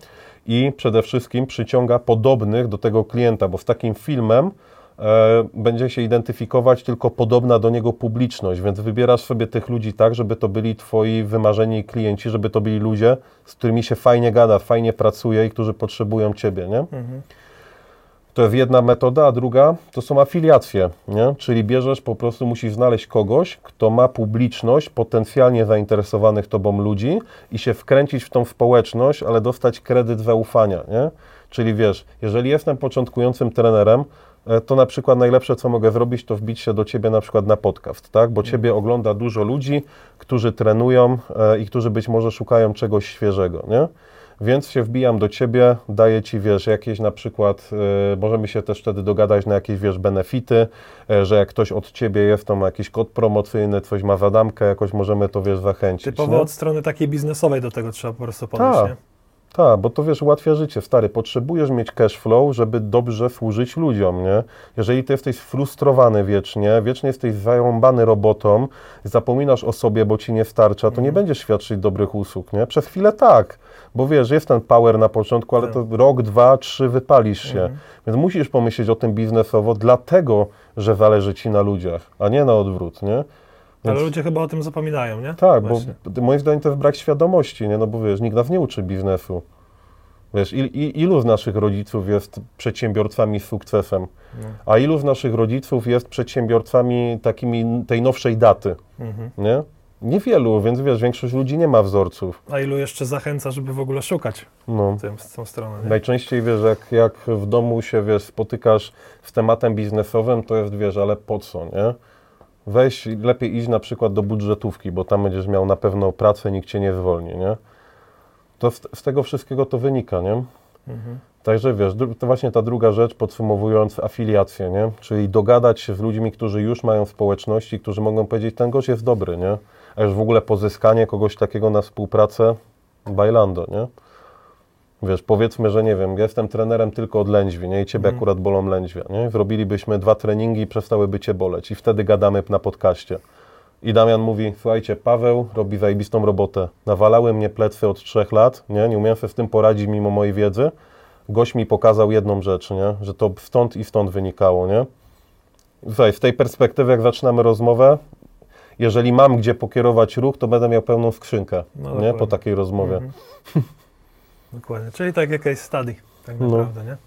i przede wszystkim przyciąga podobnych do tego klienta, bo z takim filmem będzie się identyfikować tylko podobna do niego publiczność, więc wybierasz sobie tych ludzi tak, żeby to byli twoi wymarzeni klienci, żeby to byli ludzie, z którymi się fajnie gada, fajnie pracuje i którzy potrzebują ciebie, nie? To jest jedna metoda, a druga to są afiliacje, nie? czyli bierzesz, po prostu musisz znaleźć kogoś, kto ma publiczność potencjalnie zainteresowanych tobą ludzi i się wkręcić w tą społeczność, ale dostać kredyt zaufania, nie? Czyli wiesz, jeżeli jestem początkującym trenerem, e, to na przykład najlepsze, co mogę zrobić, to wbić się do Ciebie na przykład na podcast, tak? Bo Ciebie ogląda dużo ludzi, którzy trenują e, i którzy być może szukają czegoś świeżego, nie? Więc się wbijam do Ciebie, daję Ci, wiesz, jakieś na przykład, e, możemy się też wtedy dogadać na jakieś, wiesz, benefity, e, że jak ktoś od Ciebie jest, to ma jakiś kod promocyjny, coś ma zadamkę, jakoś możemy to, wiesz, zachęcić. Typowo nie? od strony takiej biznesowej do tego trzeba po prostu podejść, Tak. nie? Tak, bo to wiesz, ułatwia życie. Stary, potrzebujesz mieć cash flow, żeby dobrze służyć ludziom, nie? Jeżeli ty jesteś frustrowany wiecznie, wiecznie jesteś zarąbany robotą, zapominasz o sobie, bo ci nie starcza, to nie będziesz świadczyć dobrych usług, nie? Przez chwilę tak, bo wiesz, jest ten power na początku, ale to rok, dwa, trzy wypalisz się. Więc musisz pomyśleć o tym biznesowo, dlatego, że zależy ci na ludziach, a nie na odwrót, nie? Ale Więc- ludzie chyba o tym zapominają, nie? tak, Właśnie. bo moim zdaniem to jest brak świadomości, nie? No bo wiesz, nikt nas nie uczy biznesu. Wiesz, il, il, ilu z naszych rodziców jest przedsiębiorcami z sukcesem, No. a ilu z naszych rodziców jest przedsiębiorcami takimi tej nowszej daty, Mhm. nie? Niewielu, więc wiesz, większość ludzi nie ma wzorców. A ilu jeszcze zachęca, żeby w ogóle szukać No. tym, z tą stronę, nie? Najczęściej wiesz, jak, jak w domu się wiesz, spotykasz z tematem biznesowym, to jest wiesz, ale po co, nie? Weź, lepiej iść na przykład do budżetówki, bo tam będziesz miał na pewno pracę, nikt cię nie zwolni, nie? To z, z tego wszystkiego to wynika, nie? Mhm. Także wiesz, to właśnie ta druga rzecz, podsumowując, afiliację, nie? Czyli dogadać się z ludźmi, którzy już mają społeczności, którzy mogą powiedzieć, ten gość jest dobry, nie? A już w ogóle pozyskanie kogoś takiego na współpracę, bailando, nie? Wiesz, powiedzmy, że nie wiem, ja jestem trenerem tylko od lędźwi, nie? I ciebie Mhm. akurat bolą lędźwia, nie? Zrobilibyśmy dwa treningi i przestałyby cię boleć i wtedy gadamy na podcaście. I Damian mówi, słuchajcie, Paweł robi zajebistą robotę. Nawalały mnie plecy od trzech lat, nie? Nie umiałem sobie z tym poradzić mimo mojej wiedzy. Gość mi pokazał jedną rzecz, nie? Że to stąd i stąd wynikało, nie? Słuchaj, z tej perspektywy, jak zaczynamy rozmowę, jeżeli mam gdzie pokierować ruch, to będę miał pełną skrzynkę, No, nie? dokładnie. Po takiej rozmowie. Mhm. Dokładnie, czyli tak jak case study, tak No. naprawdę, nie?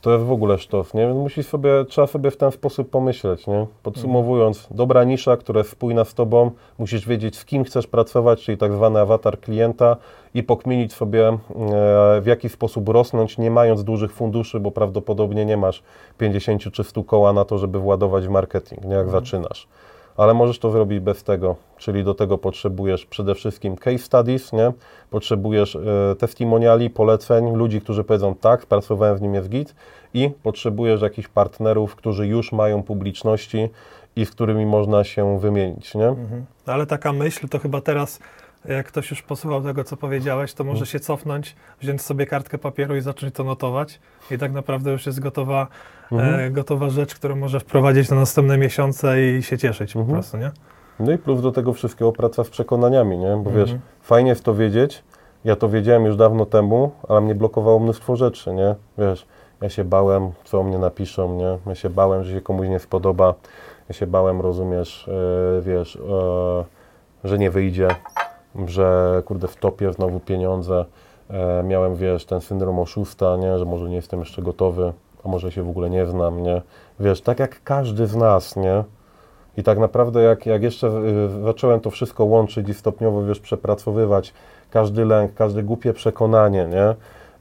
To jest w ogóle sztos, nie? Więc Musisz sobie, trzeba sobie w ten sposób pomyśleć, nie? Podsumowując, dobra nisza, która jest spójna z Tobą, musisz wiedzieć, z kim chcesz pracować, czyli tak zwany awatar klienta i pokminić sobie, e, w jaki sposób rosnąć, nie mając dużych funduszy, bo prawdopodobnie nie masz 50 czy 100 koła na to, żeby władować w marketing, nie? Jak zaczynasz. Ale możesz to zrobić bez tego, czyli do tego potrzebujesz przede wszystkim case studies, nie? Potrzebujesz e, testimoniali, poleceń, ludzi, którzy powiedzą tak, pracowałem w nim jest git i potrzebujesz jakichś partnerów, którzy już mają publiczności i z którymi można się wymienić, nie? Mhm. Ale taka myśl, to chyba teraz, jak ktoś już posłuchał tego, co powiedziałeś, to może Mhm. się cofnąć, wziąć sobie kartkę papieru i zacząć to notować. I tak naprawdę już jest gotowa, Mhm. e, gotowa rzecz, którą może wprowadzić na następne miesiące i się cieszyć po Mhm. prostu, nie? No i plus do tego wszystkiego praca z przekonaniami, nie? Bo wiesz, Mhm. fajnie jest to wiedzieć, ja to wiedziałem już dawno temu, ale mnie blokowało mnóstwo rzeczy, nie? Wiesz, ja się bałem, co o mnie napiszą, nie? Ja się bałem, że się komuś nie spodoba, ja się bałem, rozumiesz, e, wiesz, e, że nie wyjdzie, że kurde wtopię znowu pieniądze, e, miałem, wiesz, ten syndrom oszusta, nie? Że może nie jestem jeszcze gotowy, a może się w ogóle nie znam, nie? Wiesz, tak jak każdy z nas, nie? I tak naprawdę jak, jak jeszcze zacząłem to wszystko łączyć i stopniowo wiesz, przepracowywać każdy lęk, każde głupie przekonanie, nie?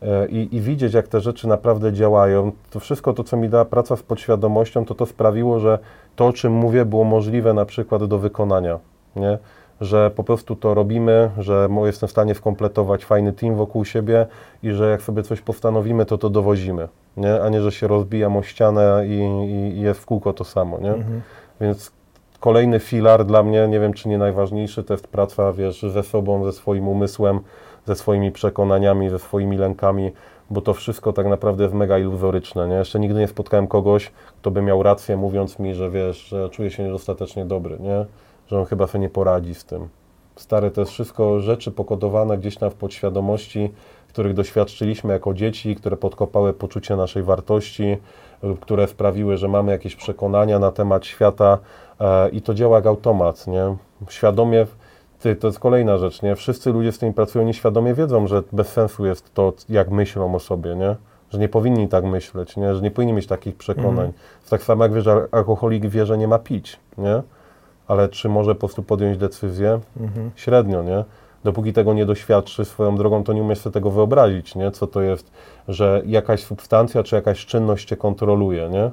E, I, I widzieć, jak te rzeczy naprawdę działają, to wszystko to, co mi dała praca z podświadomością, to to sprawiło, że to, o czym mówię, było możliwe na przykład do wykonania, nie? Że po prostu to robimy, że jestem w stanie skompletować fajny team wokół siebie i że jak sobie coś postanowimy, to to dowozimy, nie? A nie, że się rozbijam o ścianę i, i, i jest w kółko to samo, nie? Mhm. Więc kolejny filar dla mnie, nie wiem czy nie najważniejszy, to jest praca, wiesz, ze sobą, ze swoim umysłem, ze swoimi przekonaniami, ze swoimi lękami, bo to wszystko tak naprawdę jest mega iluzoryczne, nie? Jeszcze nigdy nie spotkałem kogoś, kto by miał rację, mówiąc mi, że wiesz, że czuję się niedostatecznie dobry, nie? Że on chyba sobie nie poradzi z tym. Stare, to jest wszystko rzeczy pokodowane gdzieś tam w podświadomości, których doświadczyliśmy jako dzieci, które podkopały poczucie naszej wartości, lub które sprawiły, że mamy jakieś przekonania na temat świata e, i to działa jak automat, nie? Świadomie, ty, to jest kolejna rzecz, nie? Wszyscy ludzie, z którymi pracują, nieświadomie wiedzą, że bez sensu jest to, jak myślą o sobie, nie? Że nie powinni tak myśleć, nie? Że nie powinni mieć takich przekonań. Mhm. Tak samo jak wiesz, że alkoholik wie, że nie ma pić, nie? Ale czy może po prostu podjąć decyzję? Mhm. Średnio, nie? Dopóki tego nie doświadczy swoją drogą, to nie umiesz sobie tego wyobrazić, nie? Co to jest, że jakaś substancja czy jakaś czynność cię kontroluje, nie?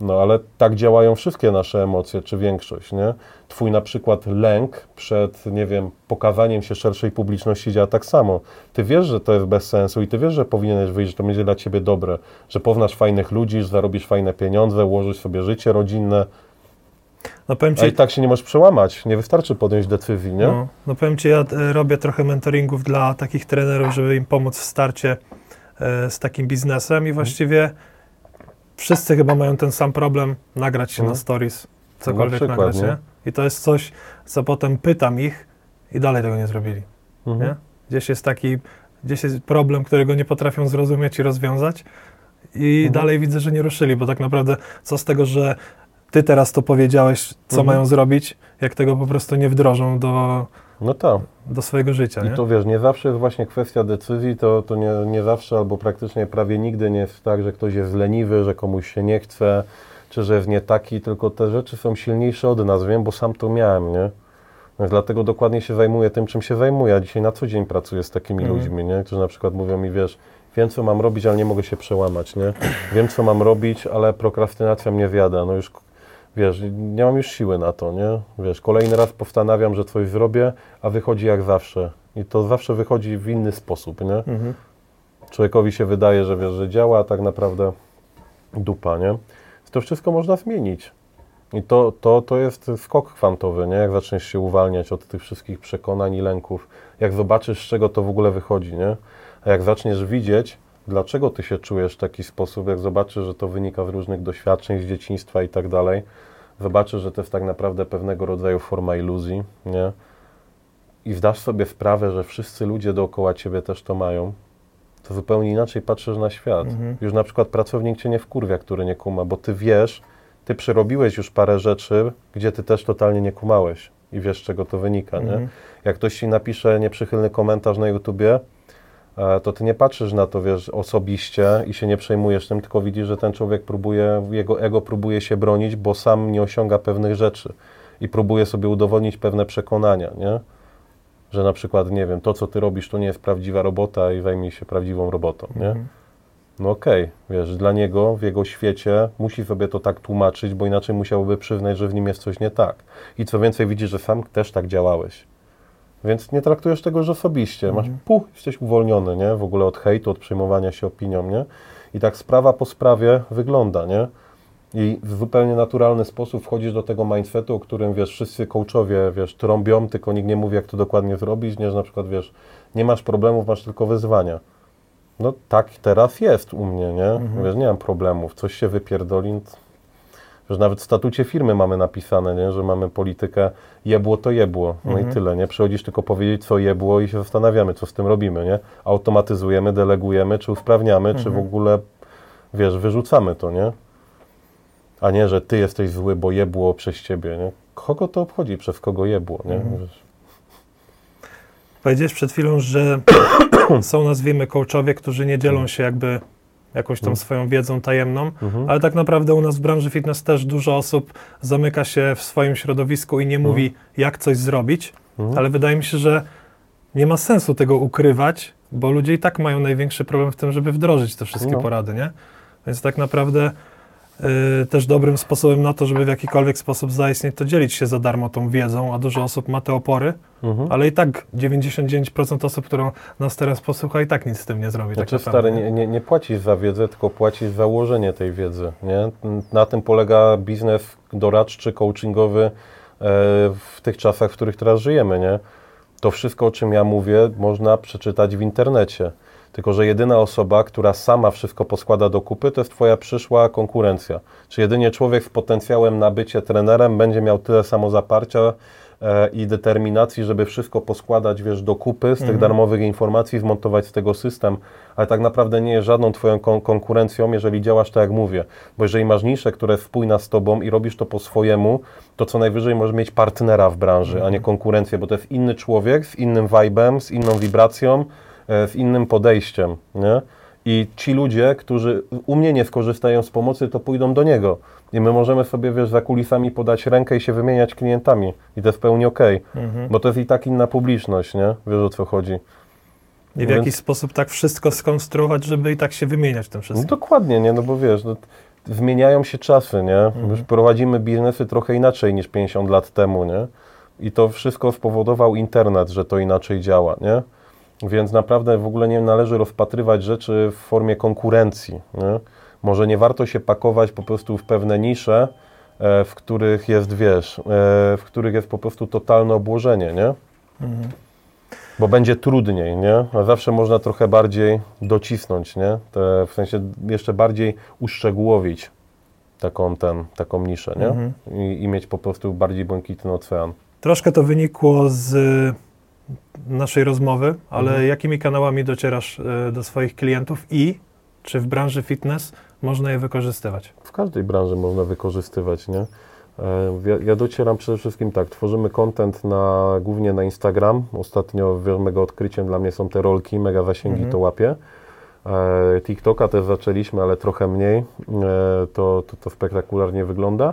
No ale tak działają wszystkie nasze emocje, czy większość, nie? Twój na przykład lęk przed, nie wiem, pokazaniem się szerszej publiczności działa tak samo. Ty wiesz, że to jest bez sensu i ty wiesz, że powinieneś wyjść, że to będzie dla ciebie dobre, że poznasz fajnych ludzi, że zarobisz fajne pieniądze, ułożysz sobie życie rodzinne, No powiem a Ci, i tak się nie możesz przełamać. Nie wystarczy podjąć decyzji, nie? No, no powiem Ci, ja e, robię trochę mentoringów dla takich trenerów, żeby im pomóc w starcie e, z takim biznesem Mhm. i właściwie wszyscy chyba mają ten sam problem, nagrać się Mhm. na stories, cokolwiek przykład, nagrać, nie? I to jest coś, co potem pytam ich i dalej tego nie zrobili, Mhm. nie? Gdzieś jest taki, gdzieś jest problem, którego nie potrafią zrozumieć i rozwiązać i Mhm. dalej widzę, że nie ruszyli, bo tak naprawdę co z tego, że ty teraz to powiedziałeś, co Mhm. mają zrobić, jak tego po prostu nie wdrożą do, No tak. do swojego życia, nie? I to wiesz, nie zawsze jest właśnie kwestia decyzji, to, to nie, nie zawsze albo praktycznie prawie nigdy nie jest tak, że ktoś jest leniwy, że komuś się nie chce, czy że jest nie taki, tylko te rzeczy są silniejsze od nas, wiem, bo sam to miałem, nie? Więc dlatego dokładnie się zajmuję tym, czym się zajmuję. Ja dzisiaj na co dzień pracuję z takimi Mhm. ludźmi, nie? którzy na przykład mówią mi, wiesz, wiem co mam robić, ale nie mogę się przełamać, nie? Wiem co mam robić, ale prokrastynacja mnie wiada. No już wiesz, nie mam już siły na to, nie? Wiesz, kolejny raz postanawiam, że coś zrobię, a wychodzi jak zawsze. I to zawsze wychodzi w inny sposób, nie? Mhm. Człowiekowi się wydaje, że wiesz, że działa, a tak naprawdę dupa, nie? To wszystko można zmienić. I to, to, to jest skok kwantowy, nie? Jak zaczniesz się uwalniać od tych wszystkich przekonań i lęków, jak zobaczysz, z czego to w ogóle wychodzi, nie? A jak zaczniesz widzieć, dlaczego ty się czujesz w taki sposób, jak zobaczysz, że to wynika z różnych doświadczeń z dzieciństwa i tak dalej, zobaczysz, że to jest tak naprawdę pewnego rodzaju forma iluzji, nie? I zdasz sobie sprawę, że wszyscy ludzie dookoła ciebie też to mają, to zupełnie inaczej patrzysz na świat. Mhm. Już na przykład pracownik cię nie wkurwia, który nie kuma, bo ty wiesz, ty przerobiłeś już parę rzeczy, gdzie ty też totalnie nie kumałeś i wiesz, z czego to wynika, nie? Mhm. Jak ktoś ci napisze nieprzychylny komentarz na YouTubie, to ty nie patrzysz na to, wiesz, osobiście i się nie przejmujesz tym, tylko widzisz, że ten człowiek próbuje, jego ego próbuje się bronić, bo sam nie osiąga pewnych rzeczy i próbuje sobie udowodnić pewne przekonania, nie? Że na przykład, nie wiem, to co ty robisz, to nie jest prawdziwa robota i zajmij się prawdziwą robotą, nie? Mhm. No okej, wiesz, dla niego, w jego świecie musi sobie to tak tłumaczyć, bo inaczej musiałby przyznać, że w nim jest coś nie tak. I co więcej, widzi, że sam też tak działałeś. Więc nie traktujesz tego już osobiście. Masz, puh, jesteś uwolniony, nie? W ogóle od hejtu, od przejmowania się opinią, nie? I tak sprawa po sprawie wygląda, nie? I w zupełnie naturalny sposób wchodzisz do tego mindsetu, o którym, wiesz, wszyscy coachowie, wiesz, trąbią, tylko nikt nie mówi, jak to dokładnie zrobić, nie? Że na przykład, wiesz, nie masz problemów, masz tylko wyzwania. No tak teraz jest u mnie, nie? Wiesz, nie mam problemów. Coś się wypierdoli. Wiesz, nawet w statucie firmy mamy napisane, nie? że mamy politykę jebło to jebło. No i tyle, nie? Przychodzisz tylko powiedzieć, co jebło i się zastanawiamy, co z tym robimy, nie? Automatyzujemy, delegujemy, czy usprawniamy, czy w ogóle, wiesz, wyrzucamy to, nie? A nie, że ty jesteś zły, bo jebło przez ciebie, nie? Kogo to obchodzi, przez kogo jebło, nie? Wiesz, Powiedziałeś przed chwilą, że są, nazwijmy, coachowie, którzy nie dzielą się jakby jakąś Mhm. tą swoją wiedzą tajemną, ale tak naprawdę u nas w branży fitness też dużo osób zamyka się w swoim środowisku i nie Mhm. mówi, jak coś zrobić, ale wydaje mi się, że nie ma sensu tego ukrywać, bo ludzie i tak mają największy problem w tym, żeby wdrożyć te wszystkie No. porady, nie? Więc tak naprawdę też dobrym sposobem na to, żeby w jakikolwiek sposób zaistnieć, to dzielić się za darmo tą wiedzą, a dużo osób ma te opory, Mhm. ale i tak 99% osób, którą nas teraz posłucha, i tak nic z tym nie zrobi. Znaczy, tak stary, nie, nie, nie płacisz za wiedzę, tylko płacisz za ułożenie tej wiedzy, nie? Na tym polega biznes doradczy, coachingowy e, w tych czasach, w których teraz żyjemy, nie? To wszystko, o czym ja mówię, można przeczytać w internecie. Tylko, że jedyna osoba, która sama wszystko poskłada do kupy, to jest Twoja przyszła konkurencja. Czy jedynie człowiek z potencjałem na bycie trenerem będzie miał tyle samozaparcia e, i determinacji, żeby wszystko poskładać, wiesz, do kupy z tych darmowych informacji, zmontować z tego system, ale tak naprawdę nie jest żadną Twoją kon- konkurencją, jeżeli działasz tak, jak mówię. Bo jeżeli masz niszę, która jest spójna z Tobą i robisz to po swojemu, to co najwyżej możesz mieć partnera w branży, a nie konkurencję, bo to jest inny człowiek z innym vibem, z inną wibracją, z innym podejściem, nie? I ci ludzie, którzy u mnie nie skorzystają z pomocy, to pójdą do niego. I my możemy sobie, wiesz, za kulisami podać rękę i się wymieniać klientami. I to jest w pełni okej. Bo to jest i tak inna publiczność, nie? Wiesz o co chodzi. I w Więc- jakiś sposób tak wszystko skonstruować, żeby i tak się wymieniać w tym No wszystkim. dokładnie, nie? No bo wiesz, no, zmieniają się czasy, nie? Już prowadzimy biznesy trochę inaczej niż 50 lat temu, nie? I to wszystko spowodował internet, że to inaczej działa, nie? Więc naprawdę w ogóle nie należy rozpatrywać rzeczy w formie konkurencji, nie? Może nie warto się pakować po prostu w pewne nisze, e, w których jest, wiesz, e, w których jest po prostu totalne obłożenie, nie? Bo będzie trudniej, nie? A zawsze można trochę bardziej docisnąć, nie? Te, w sensie jeszcze bardziej uszczegółowić taką, ten, taką niszę, nie? Mhm. I, I mieć po prostu bardziej błękitny ocean. Troszkę to wynikło z naszej rozmowy, ale Mhm. jakimi kanałami docierasz y, do swoich klientów i czy w branży fitness można je wykorzystywać? W każdej branży można wykorzystywać, nie? E, Ja, ja docieram przede wszystkim tak, tworzymy content na, głównie na Instagram. Ostatnio mega odkryciem dla mnie są te rolki, mega zasięgi Mhm. to łapie. E, TikToka też zaczęliśmy, ale trochę mniej. E, to, to, to spektakularnie wygląda.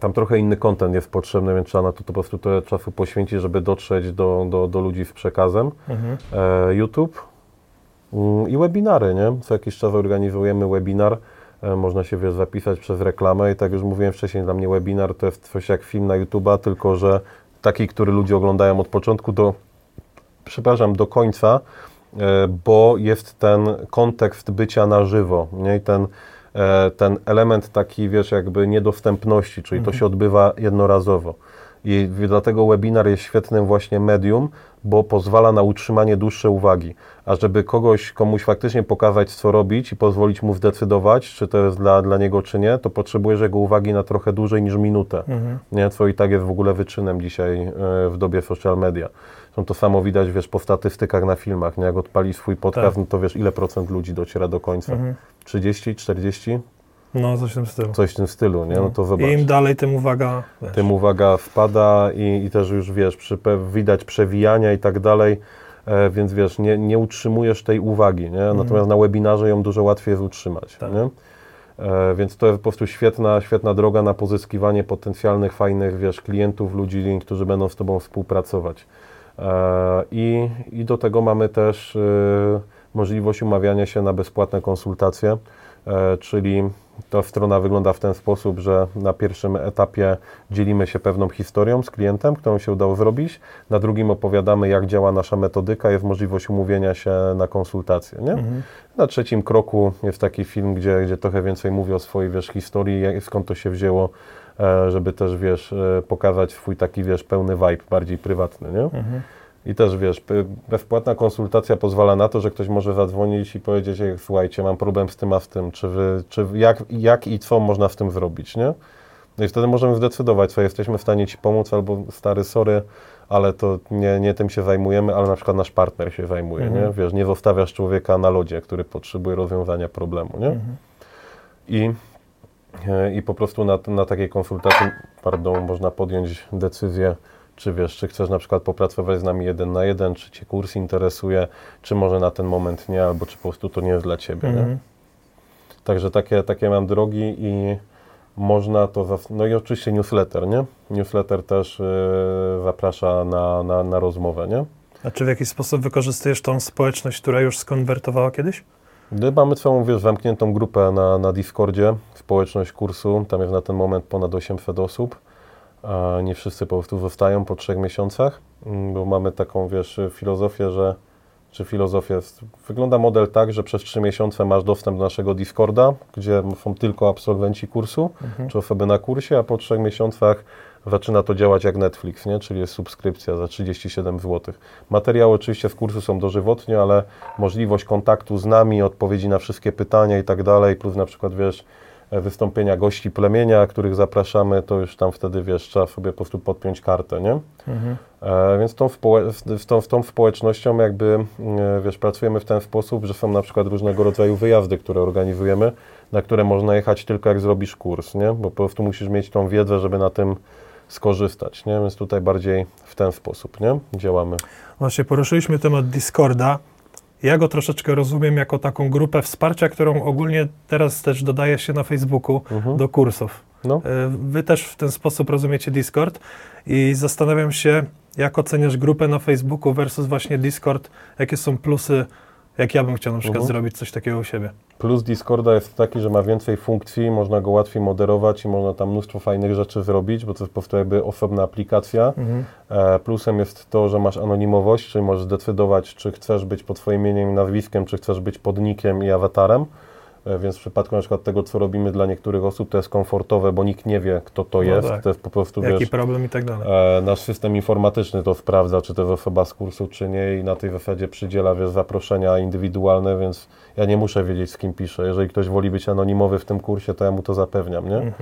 Tam trochę inny content jest potrzebny, więc trzeba na to, to po prostu tyle czasu poświęcić, żeby dotrzeć do, do, do ludzi z przekazem. E, YouTube mm, i webinary, nie? Co jakiś czas organizujemy webinar e, można się wiesz, zapisać przez reklamę i tak już mówiłem wcześniej, dla mnie webinar to jest coś jak film na YouTube'a, tylko że taki, który ludzie oglądają od początku do, przepraszam, do końca, e, bo jest ten kontekst bycia na żywo, nie? I ten, ten element taki, wiesz, jakby niedostępności, czyli to się odbywa jednorazowo. I dlatego webinar jest świetnym właśnie medium, bo pozwala na utrzymanie dłuższej uwagi. A żeby kogoś, komuś faktycznie pokazać, co robić i pozwolić mu zdecydować, czy to jest dla, dla niego, czy nie, to potrzebujesz jego uwagi na trochę dłużej niż minutę. Nie? Co i tak jest w ogóle wyczynem dzisiaj e, w dobie social media. Zresztą to samo widać, wiesz, po statystykach na filmach, nie? Jak odpali swój podcast, Tak. no to wiesz, ile procent ludzi dociera do końca? 30, 40? No, coś w tym stylu. Coś w tym stylu, nie? No to zobacz. I im dalej, tym uwaga. Wiesz. Tym uwaga wpada i, i też już wiesz, przy, widać przewijania i tak dalej, e, więc wiesz, nie, nie utrzymujesz tej uwagi, nie? natomiast na webinarze ją dużo łatwiej jest utrzymać. Tak. Nie? E, więc to jest po prostu świetna, świetna droga na pozyskiwanie potencjalnych, fajnych wiesz, klientów, ludzi, którzy będą z Tobą współpracować. E, I, I do tego mamy też e, możliwość umawiania się na bezpłatne konsultacje, e, czyli ta strona wygląda w ten sposób, że na pierwszym etapie dzielimy się pewną historią z klientem, którą się udało zrobić, na drugim opowiadamy, jak działa nasza metodyka, jest możliwość umówienia się na konsultację. Nie? Na trzecim kroku jest taki film, gdzie, gdzie trochę więcej mówię o swojej wiesz, historii, skąd to się wzięło, żeby też wiesz, e, pokazać swój taki wiesz, pełny vibe, bardziej prywatny. Nie? I też wiesz, bezpłatna konsultacja pozwala na to, że ktoś może zadzwonić i powiedzieć, "Ej, słuchajcie, mam problem z tym, a z tym, czy, wy, czy jak, jak i co można z tym zrobić, nie? No i wtedy możemy zdecydować, co jesteśmy w stanie Ci pomóc, albo stary, sorry, ale to nie, nie tym się zajmujemy, ale na przykład nasz partner się zajmuje, nie? Wiesz, nie zostawiasz człowieka na lodzie, który potrzebuje rozwiązania problemu, nie? I, e, I po prostu na, na takiej konsultacji, pardon, można podjąć decyzję, czy wiesz, czy chcesz na przykład popracować z nami jeden na jeden, czy Cię kurs interesuje, czy może na ten moment nie, albo czy po prostu to nie jest dla Ciebie? Mhm. Także takie, takie mam drogi i można to. No i oczywiście newsletter, nie? Newsletter też yy, zaprasza na, na, na rozmowę, nie? A czy w jakiś sposób wykorzystujesz tą społeczność, która już skonwertowała kiedyś? Gdy mamy całą, wiesz, zamkniętą grupę na, na Discordzie, społeczność kursu, tam jest na ten moment ponad 800 osób. A nie wszyscy po prostu zostają po trzech miesiącach, mm, bo mamy taką, wiesz, filozofię, że czy filozofię, wygląda model tak, że przez trzy miesiące masz dostęp do naszego Discorda, gdzie są tylko absolwenci kursu, czy osoby na kursie, a po trzech miesiącach zaczyna to działać jak Netflix, nie? czyli jest subskrypcja za 37 zł. Materiały oczywiście z kursu są dożywotnie, ale możliwość kontaktu z nami, odpowiedzi na wszystkie pytania i tak dalej, plus na przykład, wiesz, e, wystąpienia gości plemienia, których zapraszamy, to już tam wtedy, wiesz, trzeba sobie po prostu podpiąć kartę, nie? E, więc tą, w tą, w tą społecznością jakby, e, wiesz, pracujemy w ten sposób, że są na przykład różnego rodzaju wyjazdy, które organizujemy, na które można jechać tylko jak zrobisz kurs, nie? Bo po prostu musisz mieć tą wiedzę, żeby na tym skorzystać, nie? Więc tutaj bardziej w ten sposób, nie? Działamy. Właśnie poruszyliśmy temat Discorda. Ja go troszeczkę rozumiem jako taką grupę wsparcia, którą ogólnie teraz też dodaje się na Facebooku do kursów. No. E, Wy też w ten sposób rozumiecie Discord i zastanawiam się, jak oceniasz grupę na Facebooku versus właśnie Discord, jakie są plusy, jak ja bym chciał na przykład Mhm. zrobić coś takiego u siebie. Plus Discorda jest taki, że ma więcej funkcji, można go łatwiej moderować i można tam mnóstwo fajnych rzeczy zrobić, bo to jest po prostu jakby osobna aplikacja. E, plusem jest to, że masz anonimowość, czyli możesz zdecydować, czy chcesz być pod swoim imieniem i nazwiskiem, czy chcesz być podnikiem i awatarem. E, Więc w przypadku na przykład tego, co robimy dla niektórych osób, to jest komfortowe, bo nikt nie wie, kto to No jest. tak. To jest po prostu, Jaki wiesz, problem i tak dalej. E, nasz system informatyczny to sprawdza, czy to jest osoba z kursu, czy nie i na tej zasadzie przydziela wiesz, zaproszenia indywidualne, więc ja nie muszę wiedzieć, z kim piszę. Jeżeli ktoś woli być anonimowy w tym kursie, to ja mu to zapewniam, nie?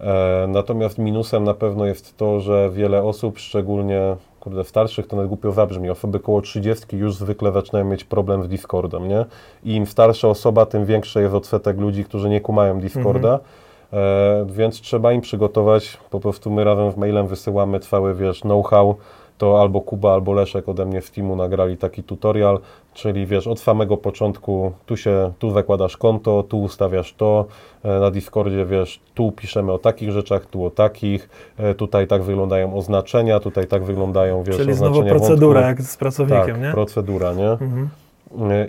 E, natomiast minusem na pewno jest to, że wiele osób, szczególnie kurde, starszych, to nawet głupio zabrzmi, osoby koło 30 już zwykle zaczynają mieć problem z Discordem, nie? I im starsza osoba, tym większy jest odsetek ludzi, którzy nie kumają Discorda. E, więc trzeba im przygotować, po prostu my razem z mailem wysyłamy cały, wiesz, know-how, to albo Kuba, albo Leszek ode mnie w teamu nagrali taki tutorial, czyli wiesz, od samego początku tu się, tu zakładasz konto, tu ustawiasz to, e, na Discordzie wiesz, tu piszemy o takich rzeczach, tu o takich, e, tutaj tak wyglądają oznaczenia, tutaj tak wyglądają, wiesz, Czyli znowu procedura, wątków. jak z pracownikiem, tak, nie? procedura, nie? Mhm.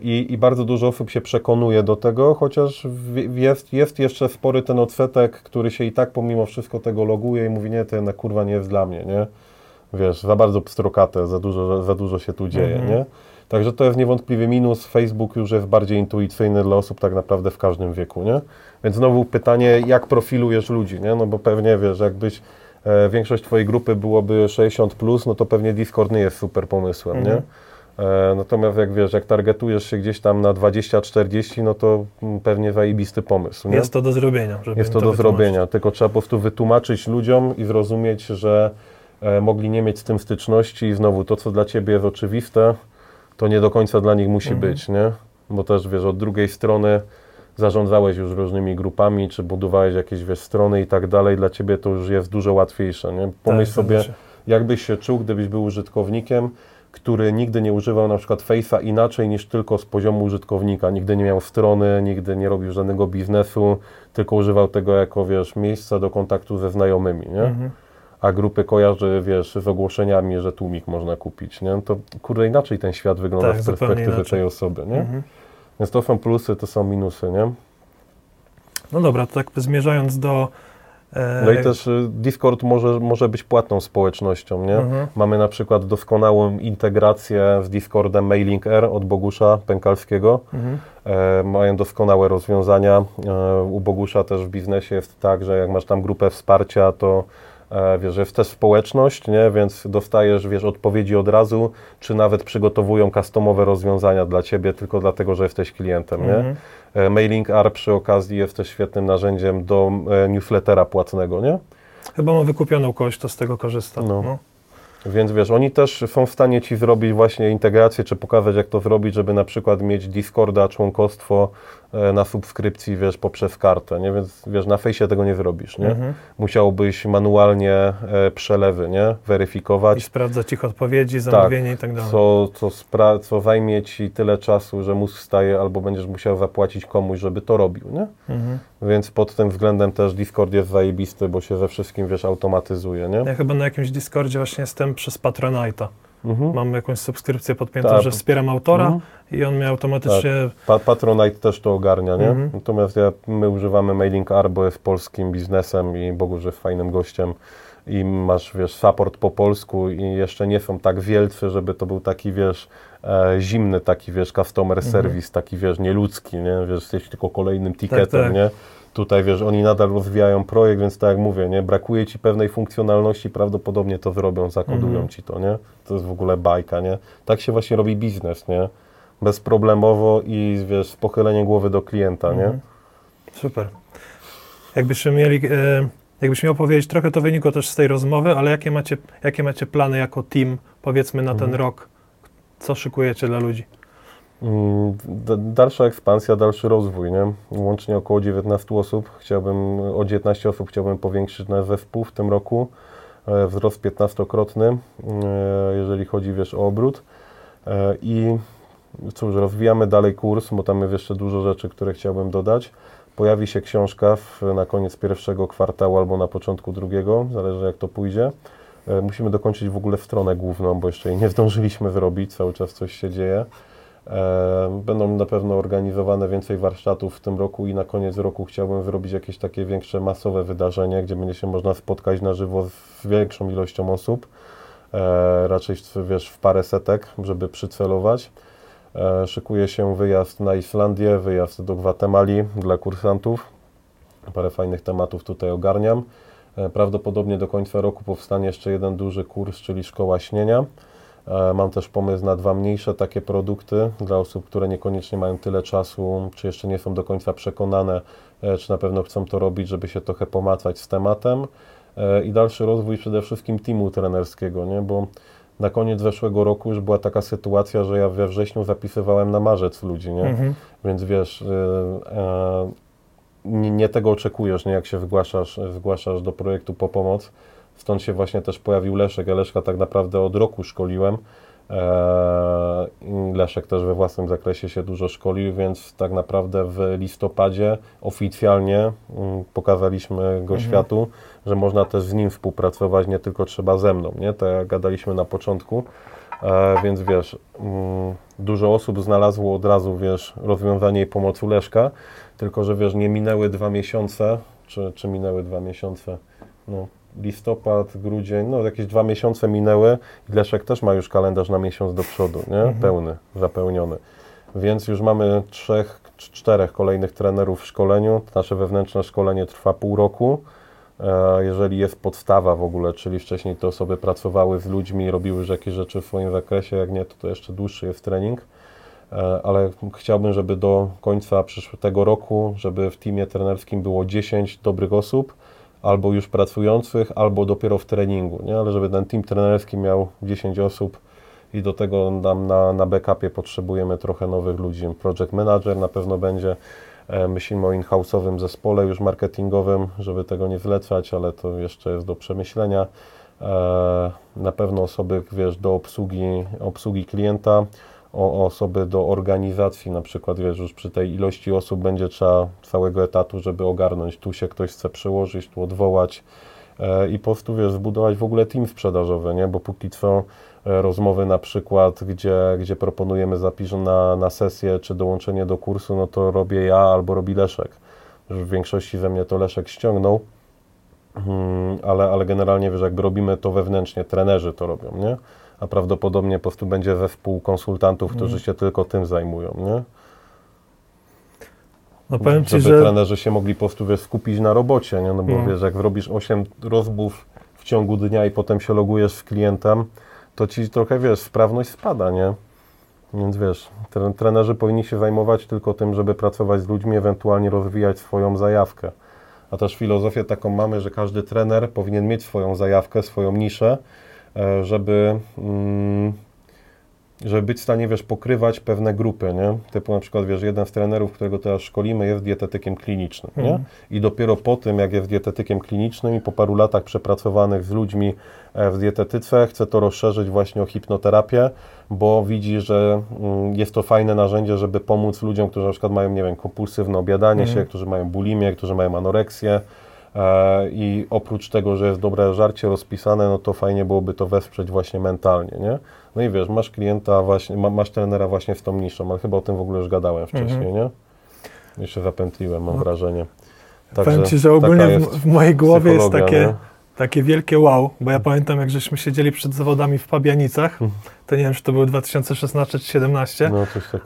I, I bardzo dużo osób się przekonuje do tego, chociaż jest, jest jeszcze spory ten odsetek, który się i tak pomimo wszystko tego loguje i mówi, nie, jednak kurwa nie jest dla mnie, nie? Wiesz, za bardzo pstrokate, za dużo, za dużo się tu dzieje, Mhm. nie? Także to jest niewątpliwie minus. Facebook już jest bardziej intuicyjny dla osób tak naprawdę w każdym wieku, nie? Więc znowu pytanie, jak profilujesz ludzi, nie? No bo pewnie, wiesz, jakbyś e, większość twojej grupy byłoby 60+, plus, no to pewnie Discord nie jest super pomysłem, Mhm. nie? E, natomiast jak wiesz, jak targetujesz się gdzieś tam na 20-40, no to mm, pewnie zajebisty pomysł, nie? Jest to do zrobienia. Jest im to do wytłumaczyć. zrobienia, tylko trzeba po prostu wytłumaczyć ludziom i zrozumieć, że mogli nie mieć z tym styczności i znowu to, co dla Ciebie jest oczywiste, to nie do końca dla nich musi Mhm. być, nie? Bo też, wiesz, od drugiej strony zarządzałeś już różnymi grupami, czy budowałeś jakieś, wiesz, strony i tak dalej, dla Ciebie to już jest dużo łatwiejsze, nie? Pomyśl Tak, sobie, jakbyś się czuł, gdybyś był użytkownikiem, który nigdy nie używał na przykład Face'a inaczej niż tylko z poziomu użytkownika. Nigdy nie miał strony, nigdy nie robił żadnego biznesu, tylko używał tego jako, wiesz, miejsca do kontaktu ze znajomymi, nie? Mhm. A grupy kojarzy, wiesz, z ogłoszeniami, że tłumik można kupić, nie? To kurde inaczej ten świat wygląda Tak, z perspektywy inaczej. tej osoby, nie? Mhm. Więc to są plusy, to są minusy, nie? No dobra, to tak zmierzając do... e, No i też y, Discord może, może być płatną społecznością, nie? Mhm. Mamy na przykład doskonałą integrację z Discordem Mailing Air od Bogusza Pękalskiego. Mhm. E, mają doskonałe rozwiązania. E, u Bogusza też w biznesie jest tak, że jak masz tam grupę wsparcia, to wiesz, że jest też społeczność, nie? więc dostajesz wiesz, odpowiedzi od razu, czy nawet przygotowują customowe rozwiązania dla Ciebie tylko dlatego, że jesteś klientem. Nie? Mhm. E, Mailing R przy okazji jest też świetnym narzędziem do e, newslettera płatnego, nie? Chyba ma wykupioną kość, to z tego korzysta. No. No. Więc wiesz, oni też są w stanie Ci zrobić właśnie integrację, czy pokazać jak to zrobić, żeby na przykład mieć Discorda, członkostwo e, na subskrypcji, wiesz, poprzez kartę, nie? Więc wiesz, na fejsie tego nie zrobisz, nie? Mhm. Musiałbyś manualnie e, przelewy, nie? I Weryfikować, sprawdzać ich odpowiedzi, zamówienie i tak dalej. co, co, spra- co zajmie Ci tyle czasu, że mózg staje, albo będziesz musiał zapłacić komuś, żeby to robił, nie? Mhm. Więc pod tym względem też Discord jest zajebisty, bo się ze wszystkim, wiesz, automatyzuje, nie? Ja chyba na jakimś Discordzie właśnie jestem przez Patronite'a. Mhm. Mam jakąś subskrypcję podpiętą, Tak. że wspieram autora Mhm. i on mnie automatycznie... Pa Patronite też to ogarnia, nie? Mhm. Natomiast ja, my używamy Mailing R, bo jest polskim biznesem i Bogu, że fajnym gościem i masz, wiesz, support po polsku i jeszcze nie są tak wielcy, żeby to był taki, wiesz, e, zimny taki, wiesz, customer Mhm. service, taki, wiesz, nieludzki, nie? Wiesz, jesteś tylko kolejnym ticketem, tak. nie? Tutaj, wiesz, oni nadal rozwijają projekt, więc tak jak mówię, nie? Brakuje Ci pewnej funkcjonalności, prawdopodobnie to zrobią, zakodują Mhm. Ci to, nie? To jest w ogóle bajka, nie? Tak się właśnie robi biznes, nie? Bezproblemowo i, wiesz, z pochyleniem głowy do klienta, nie? Mhm. Super. Jakbyśmy mieli, e, jakbyś miał powiedzieć, trochę to wynikło też z tej rozmowy, ale jakie macie, jakie macie plany jako team, powiedzmy na ten Mhm. rok? Co szykujecie dla ludzi? Mm, Dalsza ekspansja, dalszy rozwój, nie? Łącznie około 19 osób. Chciałbym, o 19 osób chciałbym powiększyć nasz zespół w tym roku. E, Wzrost 15-krotny, e, jeżeli chodzi, wiesz, o obrót. E, I cóż, rozwijamy dalej kurs, bo tam jest jeszcze dużo rzeczy, które chciałbym dodać. Pojawi się książka w, na koniec pierwszego kwartału albo na początku drugiego, zależy jak to pójdzie. Musimy dokończyć w ogóle stronę główną, bo jeszcze jej nie zdążyliśmy zrobić, cały czas coś się dzieje. Będą na pewno organizowane więcej warsztatów w tym roku i na koniec roku chciałbym zrobić jakieś takie większe masowe wydarzenie, gdzie będzie się można spotkać na żywo z większą ilością osób. E, Raczej wiesz, w parę setek, żeby przycelować. E, Szykuje się wyjazd na Islandię, wyjazd do Gwatemali dla kursantów. Parę fajnych tematów tutaj ogarniam. E, Prawdopodobnie do końca roku powstanie jeszcze jeden duży kurs, czyli Szkoła Śnienia. E, Mam też pomysł na dwa mniejsze takie produkty dla osób, które niekoniecznie mają tyle czasu, czy jeszcze nie są do końca przekonane, e, czy na pewno chcą to robić, żeby się trochę pomacać z tematem. E, I dalszy rozwój przede wszystkim teamu trenerskiego, nie? bo na koniec zeszłego roku już była taka sytuacja, że ja we wrześniu zapisywałem na marzec ludzi, nie? Mhm. Więc wiesz, y, nie, nie tego oczekujesz, nie jak się zgłaszasz, zgłaszasz do projektu po pomoc. Stąd się właśnie też pojawił Leszek. Ja Leszka tak naprawdę od roku szkoliłem. E, i Leszek też we własnym zakresie się dużo szkolił, więc tak naprawdę w listopadzie oficjalnie mm, pokazaliśmy go światu, że można też z nim współpracować, nie tylko trzeba ze mną, nie? Tak jak gadaliśmy na początku. E, więc wiesz, mm, dużo osób znalazło od razu, wiesz, rozwiązanie i pomoc Leszka, tylko że wiesz, nie minęły dwa miesiące, czy, czy minęły dwa miesiące, no, listopad, grudzień, no jakieś dwa miesiące minęły i Leszek też ma już kalendarz na miesiąc do przodu, nie? Pełny, zapełniony. Więc już mamy trzech, cz- czterech kolejnych trenerów w szkoleniu. Nasze wewnętrzne szkolenie trwa pół roku. E, Jeżeli jest podstawa w ogóle, czyli wcześniej te osoby pracowały z ludźmi, robiły już jakieś rzeczy w swoim zakresie, jak nie, to, to jeszcze dłuższy jest trening. E, Ale chciałbym, żeby do końca przyszłego roku, żeby w teamie trenerskim było 10 dobrych osób, albo już pracujących, albo dopiero w treningu, nie? ale żeby ten team trenerski miał 10 osób i do tego nam na, na backupie potrzebujemy trochę nowych ludzi. Project manager na pewno będzie. E, Myślimy o in-house'owym zespole już marketingowym, żeby tego nie zlecać, ale to jeszcze jest do przemyślenia. E, Na pewno osoby, wiesz, do obsługi, obsługi klienta, o osoby do organizacji, na przykład, wiesz, już przy tej ilości osób będzie trzeba całego etatu, żeby ogarnąć. Tu się ktoś chce przełożyć, tu odwołać e, i po prostu, wiesz, zbudować w ogóle team sprzedażowy, nie? Bo póki trwają e, rozmowy na przykład, gdzie, gdzie proponujemy zapis na, na sesję czy dołączenie do kursu, no to robię ja albo robi Leszek. W większości ze mnie to Leszek ściągnął, Mm, ale, ale generalnie wiesz, jakby robimy to wewnętrznie, trenerzy to robią, nie? A prawdopodobnie po prostu będzie zespół konsultantów, którzy się tylko tym zajmują, nie? No powiem Ci, Żeby że trenerzy się mogli po prostu wiesz, skupić na robocie, nie? No bo No. wiesz, jak robisz 8 rozmów w ciągu dnia i potem się logujesz z klientem, to Ci trochę, wiesz, sprawność spada, nie? Więc wiesz, tre- trenerzy powinni się zajmować tylko tym, żeby pracować z ludźmi, ewentualnie rozwijać swoją zajawkę. A też filozofię taką mamy, że każdy trener powinien mieć swoją zajawkę, swoją niszę, żeby, mm, żeby być w stanie, wiesz, pokrywać pewne grupy, nie? Typu na przykład, wiesz, jeden z trenerów, którego teraz szkolimy, jest dietetykiem klinicznym, nie? Mhm. I dopiero po tym, jak jest dietetykiem klinicznym i po paru latach przepracowanych z ludźmi e, w dietetyce, chce to rozszerzyć właśnie o hipnoterapię, bo widzi, że mm, jest to fajne narzędzie, żeby pomóc ludziom, którzy na przykład mają, nie wiem, kompulsywne obiadanie Mhm. się, którzy mają bulimię, którzy mają anoreksję. E, I oprócz tego, że jest dobre żarcie rozpisane, no to fajnie byłoby to wesprzeć właśnie mentalnie, nie? No i wiesz, masz klienta właśnie, ma, masz trenera właśnie z tą niszą, ale chyba o tym w ogóle już gadałem wcześniej, Mhm. nie? Jeszcze zapętliłem, mam No. wrażenie. powiem Ci, że ogólnie w, mojej głowie jest takie, nie? takie wielkie wow, bo ja pamiętam, jak żeśmy siedzieli przed zawodami w Pabianicach, to nie wiem, czy to był 2016 czy 2017,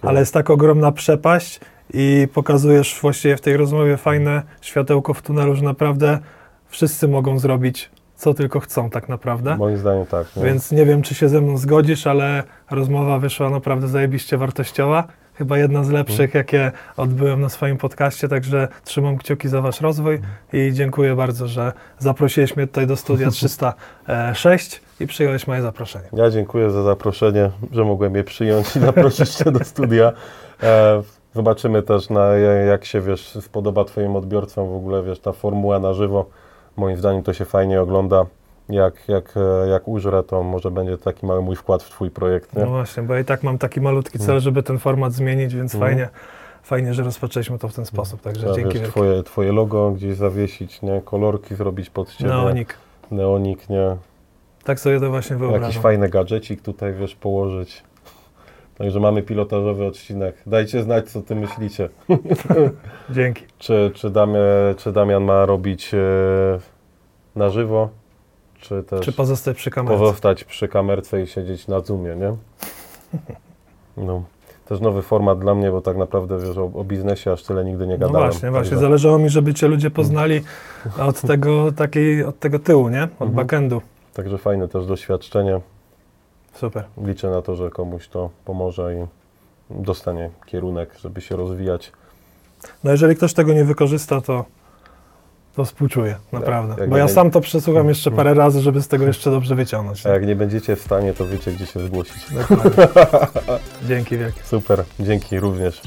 No, ale jest tak ogromna przepaść i pokazujesz właściwie w tej rozmowie fajne światełko w tunelu, że naprawdę wszyscy mogą zrobić co tylko chcą tak naprawdę. Moim zdaniem tak. Nie? Więc nie wiem, czy się ze mną zgodzisz, ale rozmowa wyszła naprawdę zajebiście wartościowa. Chyba jedna z lepszych, jakie odbyłem na swoim podcaście, także trzymam kciuki za Wasz rozwój i dziękuję bardzo, że zaprosiłeś mnie tutaj do studia 306 i przyjąłeś moje zaproszenie. Ja dziękuję za zaproszenie, że mogłem je przyjąć i zaprosić Cię do studia. Zobaczymy też, na, jak się wiesz, spodoba Twoim odbiorcom w ogóle, wiesz, ta formuła na żywo. Moim zdaniem to się fajnie ogląda. Jak, jak, e, jak użrę, to może będzie taki mały mój wkład w Twój projekt. Nie? No właśnie, bo ja i tak mam taki malutki cel, żeby ten format zmienić, więc Mhm. fajnie, fajnie, że rozpoczęliśmy to w ten sposób, także Trzeba, dzięki wiesz, twoje, twoje logo gdzieś zawiesić, nie? kolorki zrobić pod Ciebie. Neonik. Neonik, nie? Tak sobie to właśnie Jakiś wyobrażam. fajny gadżecik tutaj, wiesz, położyć. Także mamy pilotażowy odcinek. Dajcie znać, co Ty myślicie. Dzięki. Czy, czy, Damian, czy Damian ma robić e, na żywo, czy też Czy pozostać przy kamerze? pozostać przy kamerce i siedzieć na Zoomie, nie? No. Też nowy format dla mnie, bo tak naprawdę wiesz, o, o biznesie aż tyle nigdy nie No gadałem. właśnie, właśnie. Także- Zależało mi, żeby cię ludzie poznali od tego, takiej, od tego tyłu, nie? Od Mhm. backendu. Także fajne też doświadczenie. Super. Liczę na to, że komuś to pomoże i dostanie kierunek, żeby się rozwijać. No jeżeli ktoś tego nie wykorzysta, to, to współczuję, naprawdę. jak Bo ja nie- sam to przesłucham jeszcze parę razy, żeby z tego jeszcze dobrze wyciągnąć. A jak nie będziecie w stanie, to wiecie, gdzie się zgłosić. Dokładnie. Dzięki wielkie. Super, dzięki również.